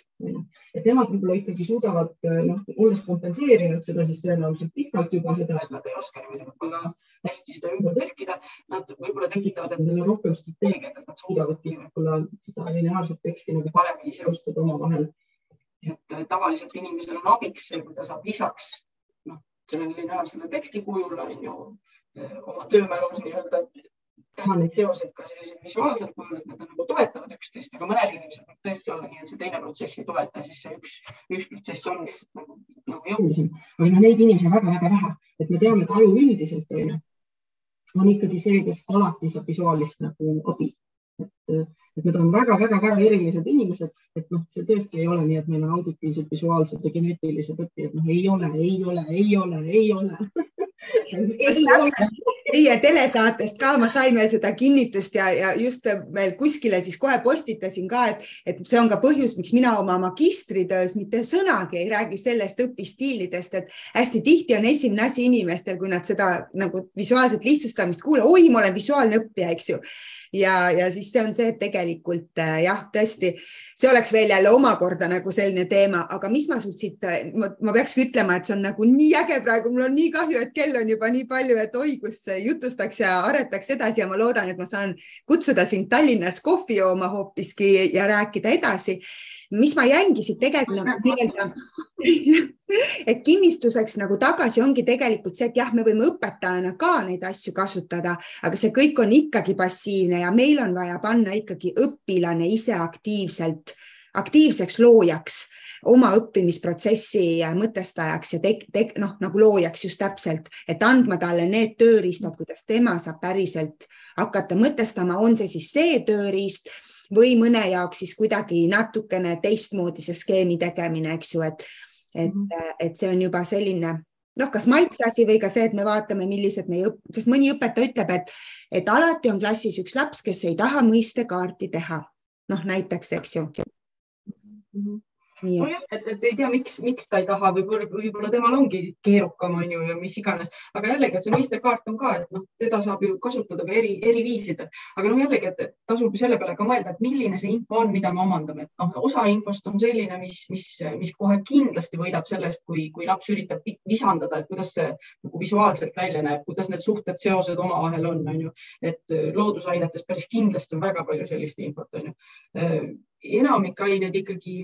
et nemad võib-olla ikkagi suudavad, noh, olles kompenseerinud seda siis tõenäoliselt pikalt juba seda, et nad ei oska niimoodi võib-olla hästi seda ümber tõlkida, nad võib-olla tekitavad endale rohkem strateegiat, et nad suudavadki võib-olla seda lineaarset teksti nagu paremini seostada omavahel. et tavaliselt inimesel on abiks see, kui ta saab lisaks noh, sellele lineaarsele teksti kujul on ju oma töömälus nii-öelda teha neid seoseid ka sellisel visuaalsel kujul, et nad nagu toetavad üksteist, aga mõnel inimesel võib tõesti olla nii, et see teine protsess ei toeta, siis see üks, üks protsess on lihtsalt nagu, nagu jõulisem. aga noh, neid inimesi on väga-väga vähe, et me teame, et aju üldiselt on ju, on ikkagi see, kes alati saab visuaalist nagu abi. et, et need on väga-väga-väga erilised inimesed, et noh, see tõesti ei ole nii, et meil on auditiivsed, visuaalsed ja geneetilised õppijad, noh, ei ole, ei ole, ei ole, ei ole Teie telesaatest ka? Ma sain veel seda kinnitust ja, ja just veel kuskile siis kohe postitasin ka, et, et see on ka põhjus, miks mina oma magistritöös mitte sõnagi ei räägi sellest õpistiilidest, et hästi tihti on esimene asi inimestel, kui nad seda nagu visuaalset lihtsustamist kuulavad, oi, ma olen visuaalne õppija, eks ju. Ja, ja siis see on see, et tegelikult äh, jah, tõesti see oleks veel jälle omakorda nagu selline teema, aga mis ma sult siit, ma peakski ütlema, et see on nagu nii äge praegu, mul on nii kahju, et kell on juba nii palju, et oi, kus jutustaks ja aretaks edasi ja ma loodan, et ma saan kutsuda sind Tallinnas kohvi jooma hoopiski ja rääkida edasi mis ma jäingi siit tegelikult nagu kirjeldan, et kinnistuseks nagu tagasi ongi tegelikult see, et jah, me võime õpetajana ka neid asju kasutada, aga see kõik on ikkagi passiivne ja meil on vaja panna ikkagi õpilane ise aktiivselt, aktiivseks loojaks oma õppimisprotsessi mõtestajaks ja tek, tek, noh, nagu loojaks just täpselt, et andma talle need tööriistad, kuidas tema saab päriselt hakata mõtestama, on see siis see tööriist või mõne jaoks siis kuidagi natukene teistmoodi see skeemi tegemine, eks ju, et, et, mhm. et see on juba selline noh, kas maitse asi või ka see, et me vaatame, millised meie õpp-, sest mõni õpetaja ütleb, et, et alati on klassis üks laps, kes ei taha mõistekaarti teha. noh, näiteks, eks ju mm. -hmm nojah, et, et ei tea, miks, miks ta ei taha, võib-olla, võib-olla temal ongi keerukam, on ju, ja mis iganes, aga jällegi, et see mõistekaart on ka, et noh, teda saab ju kasutada ka eri, eri viisidel, aga noh, jällegi, et tasub selle peale ka mõelda, et milline see info on, mida me omandame, et noh, osa infost on selline, mis, mis, mis kohe kindlasti võidab sellest, kui, kui laps üritab visandada, et kuidas see nagu visuaalselt välja näeb, kuidas need suhted, seosed omavahel on, on ju, et loodusainetes päris kindlasti on väga palju sellist infot, on ju. enamik aineid ikkagi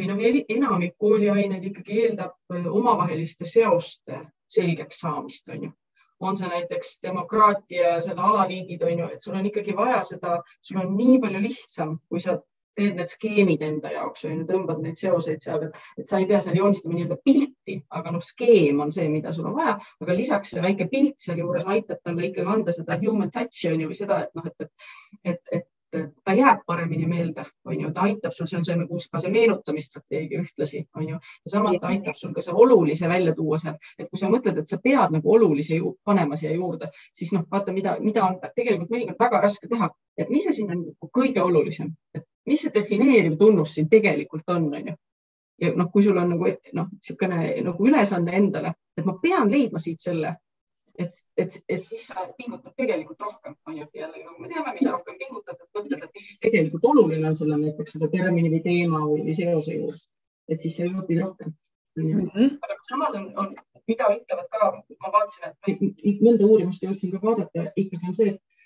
või noh, enamik kooliaineid ikkagi eeldab äh, omavaheliste seoste selgeks saamist, on ju. on see näiteks demokraatia, selle alaliigid, on ju, et sul on ikkagi vaja seda, sul on nii palju lihtsam, kui sa teed need skeemid enda jaoks, tõmbad neid seoseid seal, et sa ei pea seal joonistama nii-öelda pilti, aga noh, skeem on see, mida sul on vaja, aga lisaks see väike pilt sealjuures aitab talle ikkagi anda seda human touch'i on ju, või seda, et noh, et, et, et, et ta jääb paremini meelde, on ju, ta aitab sul, see on see, ka see meenutamisstrateegia ühtlasi, on ju, ja samas ta aitab sul ka see olulise välja tuua sealt, et kui sa mõtled, et sa pead nagu olulise panema siia juurde, siis noh, vaata, mida, mida on tegelikult mõnikord väga raske teha, et mis see siin on kõige olulisem, et mis see defineeriv tunnus siin tegelikult on, on ju. ja noh, kui sul on nagu noh, niisugune nagu ülesanne endale, et ma pean leidma siit selle et, et, et siis sa pingutad tegelikult rohkem, on ju, jällegi nagu me teame, mida rohkem pingutad, et mõtled, et mis siis tegelikult oluline on sulle näiteks selle termini või teema või, seose juures, et siis sa õpid rohkem. Mm -hmm. aga samas on, on, mida ütlevad ka, ma vaatasin, et mõnda uurimust jõudsin ka vaadata, ikkagi on see, et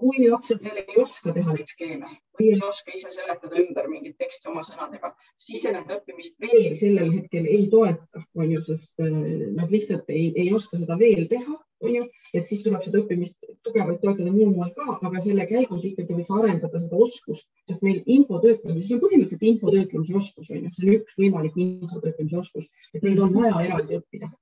kui lapsed veel ei oska teha neid skeeme või ei oska ise seletada ümber mingit teksti oma sõnadega, siis see nende õppimist veel sellel hetkel ei toeta, on ju, sest äh, nad lihtsalt ei, ei oska seda veel teha, on ju, et siis tuleb seda õppimist tugevalt toetada muul moel ka, aga selle käigus ikkagi võiks arendada seda oskust, sest meil info töötlemise, see on põhimõtteliselt info töötlemise oskus, on ju, see on üks võimalik info töötlemise oskus, et neid on vaja eraldi õppida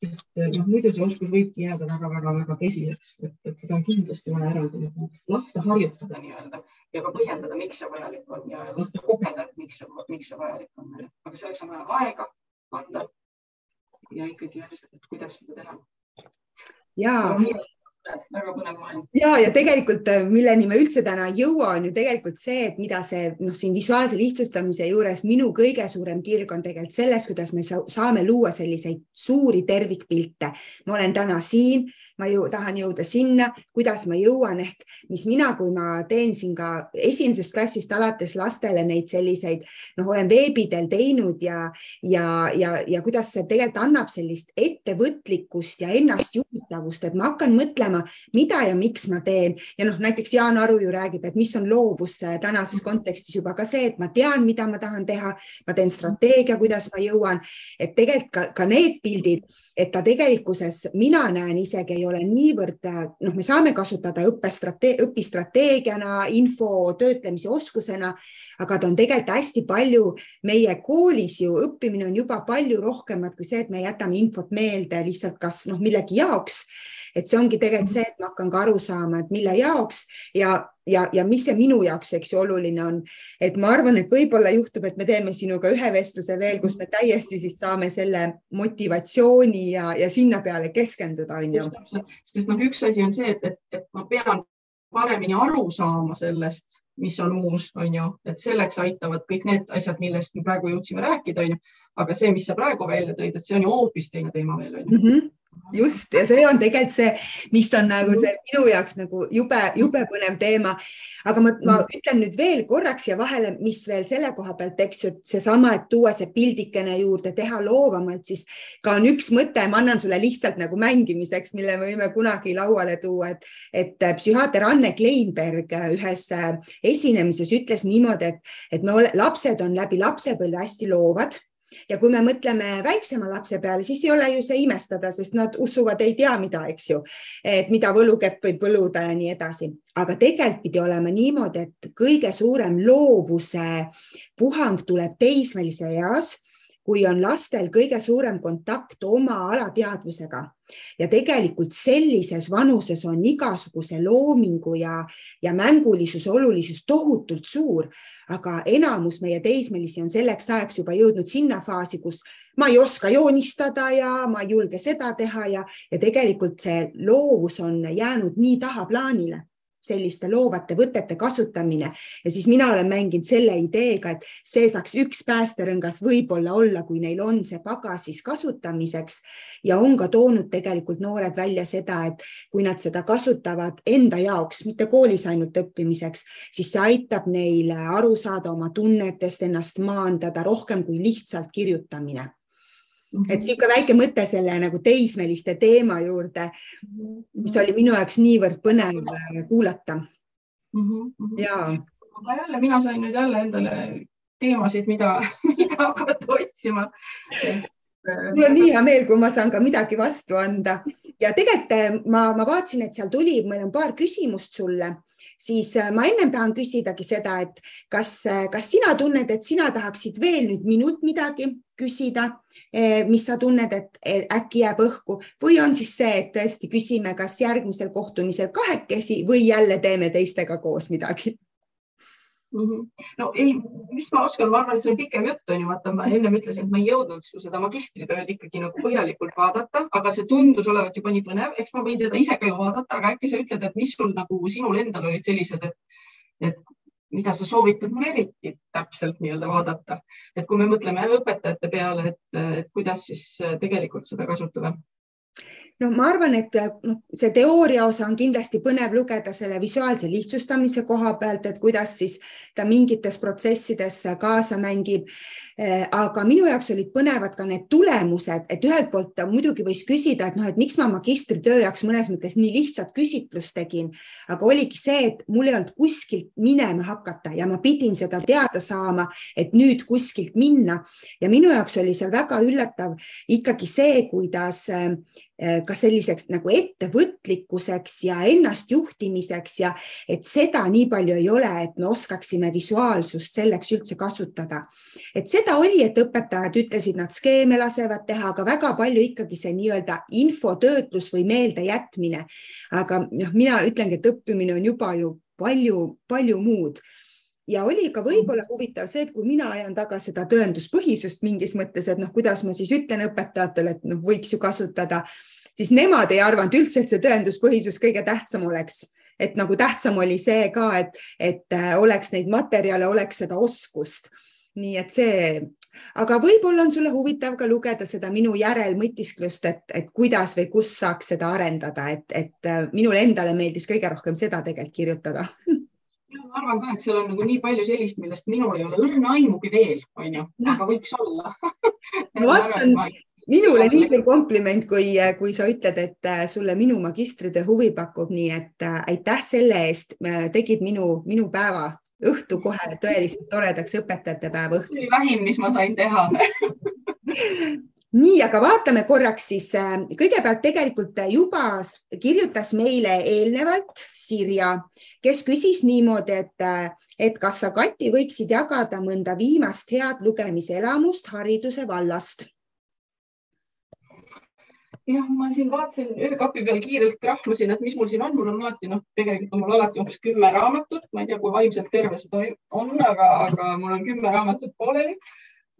sest eh, noh, muidu see oskus võibki jääda väga-väga-väga kesiseks, et, et seda on kindlasti vaja eraldi nagu lasta harjutada nii-öelda ja ka põhjendada, miks see vajalik on ja lasta kogeda, et miks see, miks see vajalik on. aga selleks on vaja aega anda ja ikkagi, et kuidas seda teha. ja väga põnev maailm. ja, ja tegelikult, äh, milleni me üldse täna ei jõua, on ju tegelikult see, et mida see noh, siin visuaalse lihtsustamise juures minu kõige suurem kirg on tegelikult selles, kuidas me saame luua selliseid suuri tervikpilte. ma olen täna siin ma ju tahan jõuda sinna, kuidas ma jõuan ehk mis mina, kui ma teen siin ka esimesest klassist alates lastele neid selliseid, noh, olen veebidel teinud ja, ja, ja, ja kuidas see tegelikult annab sellist ettevõtlikkust ja ennastjuhitavust, et ma hakkan mõtlema, mida ja miks ma teen. Ja noh, näiteks Jaan Aru ju räägib, et mis on loovus tänases kontekstis juba ka see, et ma tean, mida ma tahan teha, ma teen strateegia, kuidas ma jõuan, et tegelikult ka, ka need pildid, et ta tegelikkuses, mina näen isegi ei ole niivõrd, noh, me saame kasutada õppestrateeg-, õpistrateegiana, info töötlemise oskusena, aga ta on tegelikult hästi palju meie koolis ju õppimine on juba palju rohkemat kui see, et me jätame infot meelde lihtsalt kas noh, millegi jaoks et see ongi tegelikult see, et ma hakkan ka aru saama, et mille jaoks ja, ja, ja mis see minu jaoks, eks ju, oluline on. et ma arvan, et võib-olla juhtub, et me teeme sinuga ühe vestluse veel, kus me täiesti siis saame selle motivatsiooni ja, ja sinna peale keskenduda, on ju. sest noh, üks asi on see, et, et, et ma pean paremini aru saama sellest, mis on uus, on ju, et selleks aitavad kõik need asjad, millest me praegu jõudsime rääkida, on ju. aga see, mis sa praegu välja tõid, et see on ju hoopis teine teema veel, on ju. Mhm. just ja see on tegelikult see, mis on nagu see minu jaoks nagu jube, jube põnev teema. aga ma, ma ütlen nüüd veel korraks ja vahele, mis veel selle koha pealt, eks ju, et seesama, et tuua see pildikene juurde, teha loovamalt, siis ka on üks mõte, ma annan sulle lihtsalt nagu mängimiseks, mille me võime kunagi lauale tuua, et, et psühhiaater Anne Kleinberg ühes esinemises ütles niimoodi, et, et me ole, lapsed on läbi lapsepõlve hästi loovad ja kui me mõtleme väiksema lapse peale, siis ei ole ju see imestada, sest nad usuvad, ei tea mida, eks ju, et mida võlukepp võib võluda ja nii edasi. aga tegelikult pidi olema niimoodi, et kõige suurem loovuse puhang tuleb teismelise eas kui on lastel kõige suurem kontakt oma alateadvusega ja tegelikult sellises vanuses on igasuguse loomingu ja, ja mängulisuse olulisus tohutult suur, aga enamus meie teismelisi on selleks ajaks juba jõudnud sinna faasi, kus ma ei oska joonistada ja ma ei julge seda teha ja, ja tegelikult see loovus on jäänud nii tahaplaanile selliste loovate võtete kasutamine. Ja siis mina olen mänginud selle ideega, et see saaks üks päästerõngas võib-olla olla, kui neil on see pagasis kasutamiseks. Ja on ka toonud tegelikult noored välja seda, et kui nad seda kasutavad enda jaoks, mitte koolis ainult õppimiseks, siis see aitab neil aru saada oma tunnetest, ennast maandada rohkem kui lihtsalt kirjutamine et niisugune väike mõte selle nagu teismeliste teema juurde, mis oli minu jaoks niivõrd põnev äh, kuulata mm. -hmm. ja. aga jälle mina sain nüüd jälle endale teemasid, mida, mida hakata otsima äh, mul on nii hea meel, kui ma saan ka midagi vastu anda ja tegelikult äh, ma, ma vaatasin, et seal tuli, meil on paar küsimust sulle siis äh, ma ennem tahan küsidagi seda, et kas, äh, kas sina tunned, et sina tahaksid veel nüüd minult midagi küsida, äh, mis sa tunned, et äkki jääb õhku või on siis see, et tõesti küsime, kas järgmisel kohtumisel kahekesi või jälle teeme teistega koos midagi mm. -hmm. no ei, mis ma oskan, ma arvan, et see on pikem jutt on ju, vaata ma ennem ütlesin, et ma ei jõudnud su seda magistritööd ikkagi nagu põhjalikult vaadata, aga see tundus olevat juba nii põnev, eks ma võin teda ise ka ju vaadata, aga äkki sa ütled, et mis sul nagu sinul endal olid sellised, et, et mida sa soovitad mul eriti täpselt nii-öelda vaadata, et kui me mõtleme õpetajate peale, et, kuidas siis tegelikult seda kasutada noh, ma arvan, et noh, see teooria osa on kindlasti põnev lugeda selle visuaalse lihtsustamise koha pealt, et kuidas siis ta mingites protsessides kaasa mängib. Eh, aga minu jaoks olid põnevad ka need tulemused, et ühelt poolt muidugi võis küsida, et noh, et miks ma magistritöö jaoks mõnes mõttes nii lihtsat küsitlust tegin, aga oligi see, et mul ei olnud kuskilt minema hakata ja ma pidin seda teada saama, et nüüd kuskilt minna ja minu jaoks oli seal väga üllatav ikkagi see, kuidas Äh, ka selliseks nagu ettevõtlikkuseks ja ennastjuhtimiseks ja et seda nii palju ei ole, et me oskaksime visuaalsust selleks üldse kasutada. et seda oli, et õpetajad ütlesid, nad skeeme lasevad teha, aga väga palju ikkagi see nii-öelda infotöötlus või meeldejätmine. aga noh, mina ütlengi, et õppimine on juba ju palju-palju muud ja oli ka võib-olla huvitav see, et kui mina ajan taga seda tõenduspõhisust mingis mõttes, et noh, kuidas ma siis ütlen õpetajatele, et noh, võiks ju kasutada, siis nemad ei arvanud üldse, et see tõenduspõhisus kõige tähtsam oleks et nagu tähtsam oli see ka, et, et äh, oleks neid materjale, oleks seda oskust. Nii et see, aga võib-olla on sulle huvitav ka lugeda seda minu järelmõtisklust, et, et kuidas või kus saaks seda arendada, et, et äh, minule endale meeldis kõige rohkem seda tegelikult kirjutada. Ma arvan ka, et seal on nagu nii palju sellist, millest minul ei ole õrna aimugi veel, onju, aga võiks olla. No vot, see on minule nii suur kompliment, kui, kui sa ütled, et äh, sulle minu magistritöö huvi pakub, nii et äh, aitäh selle eest, tegid minu, minu päeva õhtu kohe tõeliselt toredaks õpetajate päeva õhtu. see oli vähim, mis ma sain teha nii, aga vaatame korraks siis äh, kõigepealt tegelikult juba kirjutas meile eelnevalt Sirja, kes küsis niimoodi, et, äh, et kas sa, Kati, võiksid jagada mõnda viimast head lugemiselamust hariduse vallast? Jah, ma siin vaatasin ühe kapi peal kiirelt krahmasin, et mis mul siin on, mul on alati noh, tegelikult on mul alati umbes kümme raamatut, ma ei tea, kui vaimselt terve seda on, aga, aga mul on kümme raamatut pooleli.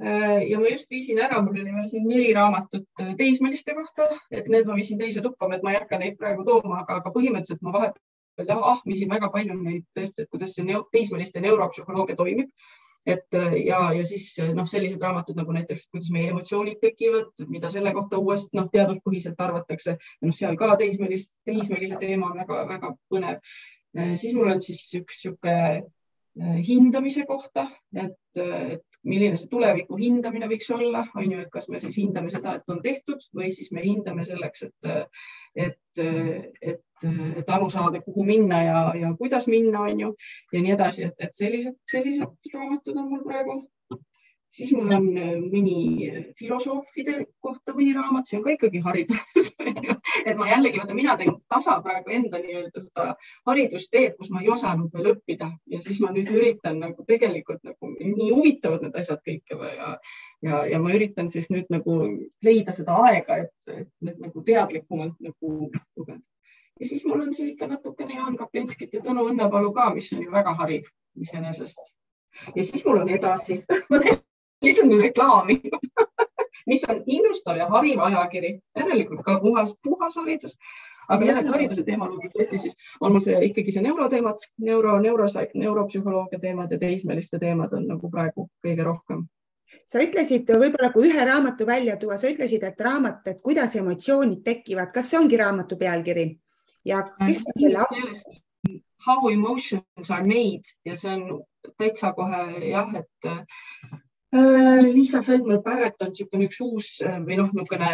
Äh, ja ma just viisin ära, mul oli veel siin neli raamatut äh, teismeliste kohta, et need ma viisin teise tuppa, et ma ei hakka neid praegu tooma, aga, aga põhimõtteliselt ma vahepeal ahmisin väga palju neid tõesti, et kuidas see teismeliste neuropsühholoogia toimib. Et ja, ja siis noh, sellised raamatud nagu näiteks, kuidas meie emotsioonid tekivad, mida selle kohta uuesti noh, teaduspõhiselt arvatakse noh, seal ka teismelist, teismelise teema on väga-väga põnev. siis mul on siis üks niisugune hindamise kohta, et, et milline see tuleviku hindamine võiks olla, on ju, et kas me siis hindame seda, et on tehtud või siis me hindame selleks, et, et, et, et aru saada, kuhu minna ja, ja kuidas minna, on ju, ja nii edasi, et, et sellised, sellised raamatud on mul praegu. Siis mul on äh, mõni filosoofide kohta mõni raamat, see on ka ikkagi haridus et ma jällegi, vaata, mina teen tasa praegu enda nii-öelda seda haridusteed, kus ma ei osanud veel õppida. Ja siis ma nüüd üritan nagu tegelikult nagu nii huvitavad need asjad kõik ja, ja, ja ma üritan siis nüüd nagu leida seda aega, et, et nüüd nagu teadlikumalt nagu lugeda. ja siis mul on siin ikka natukene Jaan Kaplinskit ja Tõnu Õnnepalu ka, mis on ju väga hariv iseenesest. Ja siis mul on edasi. Lihtsalt reklaami mis on innustav ja hariv ajakiri, järelikult ka puhas, puhas haridus. aga jällegi hariduse teemal tõesti siis on mul see ikkagi see neuroteemad, neuro, neuro, neuropsühholoogia teemad ja teismeliste teemad on nagu praegu kõige rohkem. Sa ütlesid võib-olla, kui ühe raamatu välja tuua, sa ütlesid, et raamat, et kuidas emotsioonid tekivad, kas see ongi raamatu pealkiri? Ja kes on selle? How emotions are made ja see on täitsa kohe jah, et Liisa Feldman-Barrett on niisugune üks uus äh, või noh, niisugune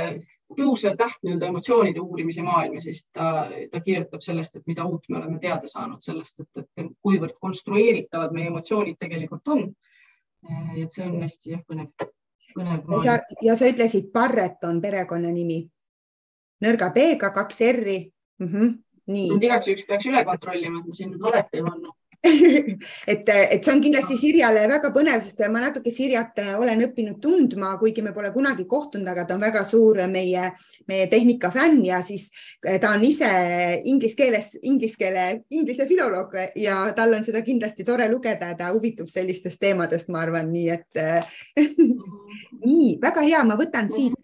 tõusev täht nii-öelda emotsioonide uurimise maailmas, siis ta, ta kirjutab sellest, et mida uut me oleme teada saanud sellest, et, et kuivõrd konstrueeritavad meie emotsioonid tegelikult on. Äh, et see on hästi jah, põnev, põnev. ja sa ütlesid, Barrett on perekonnanimi, nõrga B-ga kaks R-i mm. -hmm. nii. igaks juhuks peaks üle kontrollima, et ma siin nüüd valet ei pannud et, et see on kindlasti Sirjale väga põnev, sest ma natuke Sirjat olen õppinud tundma, kuigi me pole kunagi kohtunud, aga ta on väga suur meie, meie tehnika fänn ja siis ta on ise inglise keeles, inglise keele, inglise filoloog ja tal on seda kindlasti tore lugeda ta huvitub sellistest teemadest, ma arvan, nii et nii väga hea, ma võtan siit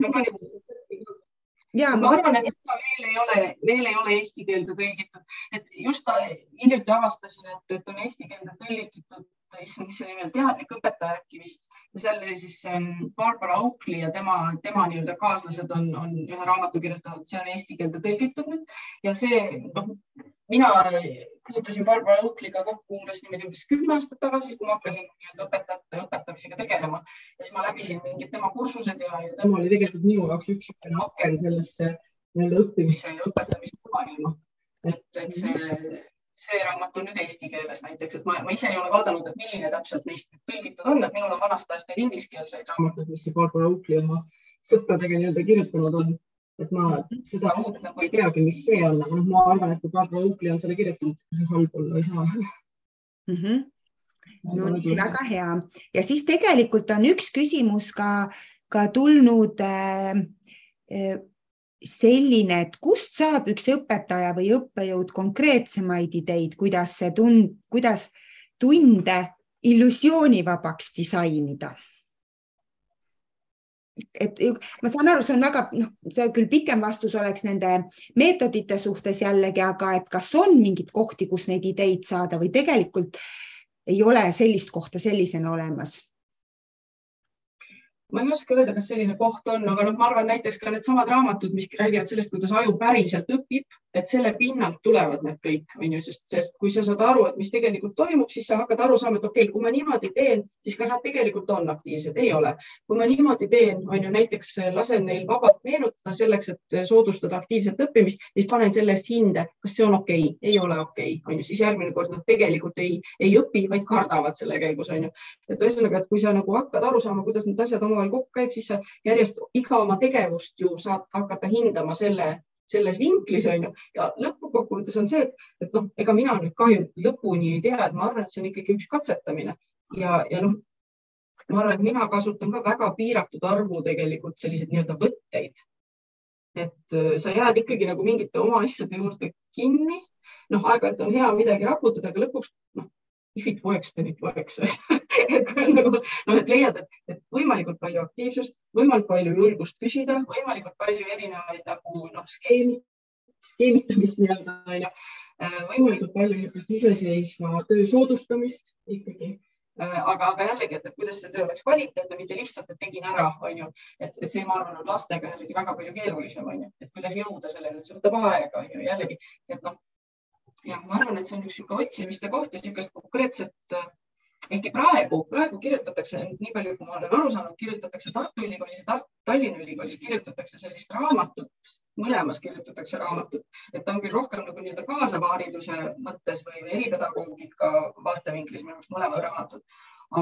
ja ma arvan, et seda veel ei ole, veel ei ole eesti keelde tõlgitud, et just hiljuti avastasin, et, et on eesti keelde tõlgitud, issand, mis see nimi on, teadlik õpetaja äkki vist. Ja seal oli siis ähm, Barbara Oakley ja tema, tema nii-öelda kaaslased on, on ühe raamatu kirjutanud, see on eesti keelde tõlgitud nüüd. Ja see, noh, mina puutusin Barbara Oakley'ga kokku umbes niimoodi umbes kümme aastat tagasi, kui ma hakkasin nii-öelda õpetajate õpetamisega tegelema. Ja siis ma läbisin mingid tema kursused ja, ja tema oli tegelikult minu jaoks üks aken sellesse nii-öelda õppimise ja õpetamise maailma. et, et see, see raamat on nüüd eesti keeles näiteks, et ma, ma ise ei ole vaadanud, et milline täpselt neist tõlgitud on, et minul on vanast ajast neid ingliskeelseid raamatuid, mis see Barbara Oakley oma sõpradega nii-öelda kirjutanud on et ma seda uut nagu ei teagi, mis see on, aga noh, ma arvan, et kui Barbara Oakley on selle kirjutanud, see halb olla ei saa mm. -hmm. no nii, väga hea ja siis tegelikult on üks küsimus ka, ka tulnud äh, äh, selline, et kust saab üks õpetaja või õppejõud konkreetsemaid ideid, kuidas see tund, kuidas tunde illusioonivabaks disainida? Et ma saan aru, see on väga, noh, see küll pikem vastus oleks nende meetodite suhtes jällegi, aga et kas on mingeid kohti, kus neid ideid saada või tegelikult ei ole sellist kohta sellisena olemas ma ei oska öelda, kas selline koht on, aga noh, ma arvan näiteks ka needsamad raamatud, mis räägivad sellest, kuidas aju päriselt õpib, et selle pinnalt tulevad need kõik, on ju, sest, sest kui sa saad aru, et mis tegelikult toimub, siis sa hakkad aru saama, et okei okay,, kui ma niimoodi teen, siis kas nad tegelikult on aktiivsed, ei ole. kui ma niimoodi teen, on ju, näiteks lasen neil vabalt meenutada selleks, et soodustada aktiivset õppimist, siis panen selle eest hinde, kas see on okei okay?, ei ole okei okay,, on ju, siis järgmine kord nad tegelikult ei, ei õpi, vaid kardavad selle käigus, on ju. et ühesõnaga, et kui sa nagu hakkad aru saama, kuidas need asjad omavahel omavahel kokku käib, siis sa järjest iga oma tegevust ju saad hakata hindama selle, selles vinklis on ju. Ja lõppkokkuvõttes on see, et, et noh, ega mina nüüd ka ju lõpuni ei tea, et ma arvan, et see on ikkagi üks katsetamine. Ja, ja noh, ma arvan, et mina kasutan ka väga piiratud arvu tegelikult selliseid nii-öelda võtteid. et äh, sa jääd ikkagi nagu mingite oma asjade juurde kinni, noh, aeg-ajalt on hea midagi raputada, aga lõpuks noh, if it works, then it works noh, et leiad, et, võimalikult palju aktiivsust, võimalikult palju julgust küsida, võimalikult palju erinevaid nagu noh, skeemi, skeemitamist nii-öelda onju, äh, võimalikult palju niisugust iseseisva töö soodustamist ikkagi. Aga, aga jällegi, et kuidas see töö oleks kvaliteetne, mitte lihtsalt, et tegin ära, onju, et, see, ma arvan, on lastega jällegi väga palju keerulisem, onju, et kuidas jõuda selleni, et see võtab aega, onju, jällegi, et noh, jah, ma arvan, et see on üks niisugune otsimiste koht ja niisugust konkreetset ehkki praegu, praegu kirjutatakse, nii palju, kui ma olen aru saanud, kirjutatakse Tartu Ülikoolis ja Tallinna Ülikoolis kirjutatakse sellist raamatut, mõlemas kirjutatakse raamatut, et ta on küll rohkem nagu nii-öelda kaasava hariduse mõttes või eripedagoogika vaatevinklis minu arust mõlemad raamatud,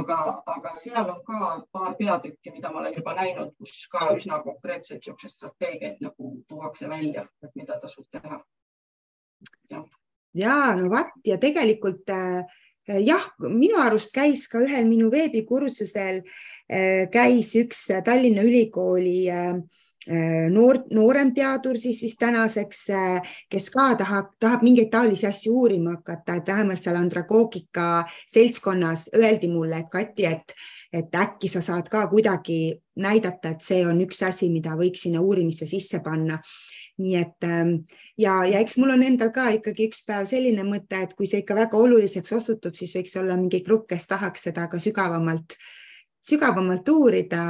aga, aga seal on ka paar peatükki, mida ma olen juba näinud, kus ka üsna konkreetseid niisuguseid strateegiaid nagu tuuakse välja, et mida tasub teha. ja no vot ja tegelikult äh, jah, minu arust käis ka ühel minu veebikursusel, äh, käis üks Tallinna Ülikooli äh, noor, nooremteadur siis vist tänaseks, kes ka tahab, tahab mingeid taolisi asju uurima hakata, et vähemalt seal andragoogika seltskonnas öeldi mulle, et Kati, et, et äkki sa saad ka kuidagi näidata, et see on üks asi, mida võiks sinna uurimisse sisse panna nii et ähm, ja, ja eks mul on endal ka ikkagi üks päev selline mõte, et kui see ikka väga oluliseks osutub, siis võiks olla mingi grupp, kes tahaks seda ka sügavamalt, sügavamalt uurida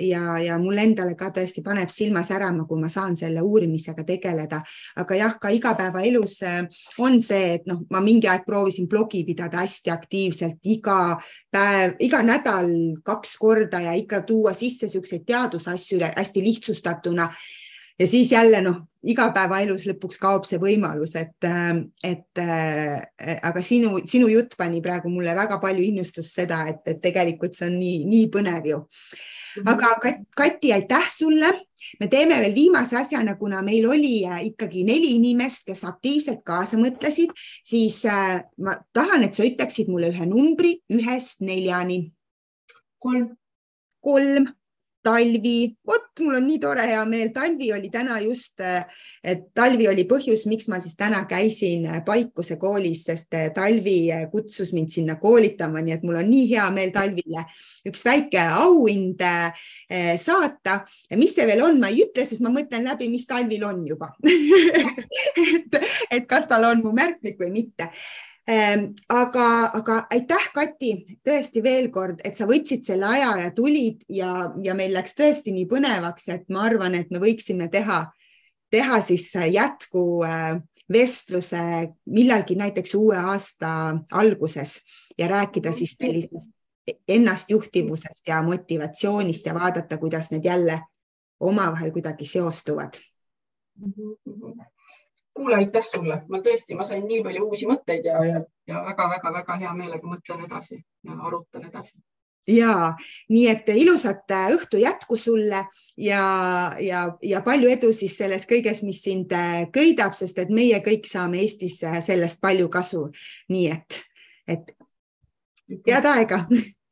ja, ja mul endale ka tõesti paneb silma särama, kui ma saan selle uurimisega tegeleda. aga jah, ka igapäevaelus äh, on see, et noh, ma mingi aeg proovisin blogi pidada hästi aktiivselt iga päev, iga nädal kaks korda ja ikka tuua sisse niisuguseid teadusasju hästi lihtsustatuna ja siis jälle noh, igapäevaelus lõpuks kaob see võimalus, et, et äh, aga sinu, sinu jutt pani praegu mulle väga palju innustust seda, et, et tegelikult see on nii, nii põnev ju. Mhm. aga Kati, aitäh sulle. me teeme veel viimase asjana, kuna meil oli äh, ikkagi neli inimest, kes aktiivselt kaasa mõtlesid, siis äh, ma tahan, et sa ütleksid mulle ühe numbri ühest neljani. kolm. kolm talvi, vot mul on nii tore hea meel, talvi oli täna just, et talvi oli põhjus, miks ma siis täna käisin Paikuse koolis, sest talvi kutsus mind sinna koolitama, nii et mul on nii hea meel talvile üks väike auhind eh, saata. mis see veel on, ma ei ütle, sest ma mõtlen läbi, mis talvil on juba. Et, et kas tal on mu märkmik või mitte aga, aga aitäh, Kati, tõesti veel kord, et sa võtsid selle aja ja tulid ja, ja meil läks tõesti nii põnevaks, et ma arvan, et me võiksime teha, teha siis jätku äh, vestluse millalgi näiteks uue aasta alguses ja rääkida siis sellisest ennastjuhtivusest ja motivatsioonist ja vaadata, kuidas need jälle omavahel kuidagi seostuvad mm. -hmm kuule, aitäh sulle, ma tõesti, ma sain nii palju uusi mõtteid ja, ja, ja väga-väga-väga hea meelega mõtlen edasi ja arutan edasi. Ja nii et ilusat äh, õhtu jätku sulle ja, ja, ja palju edu siis selles kõiges, mis sind äh, köidab, sest et meie kõik saame Eestis äh, sellest palju kasu. nii et, et head aega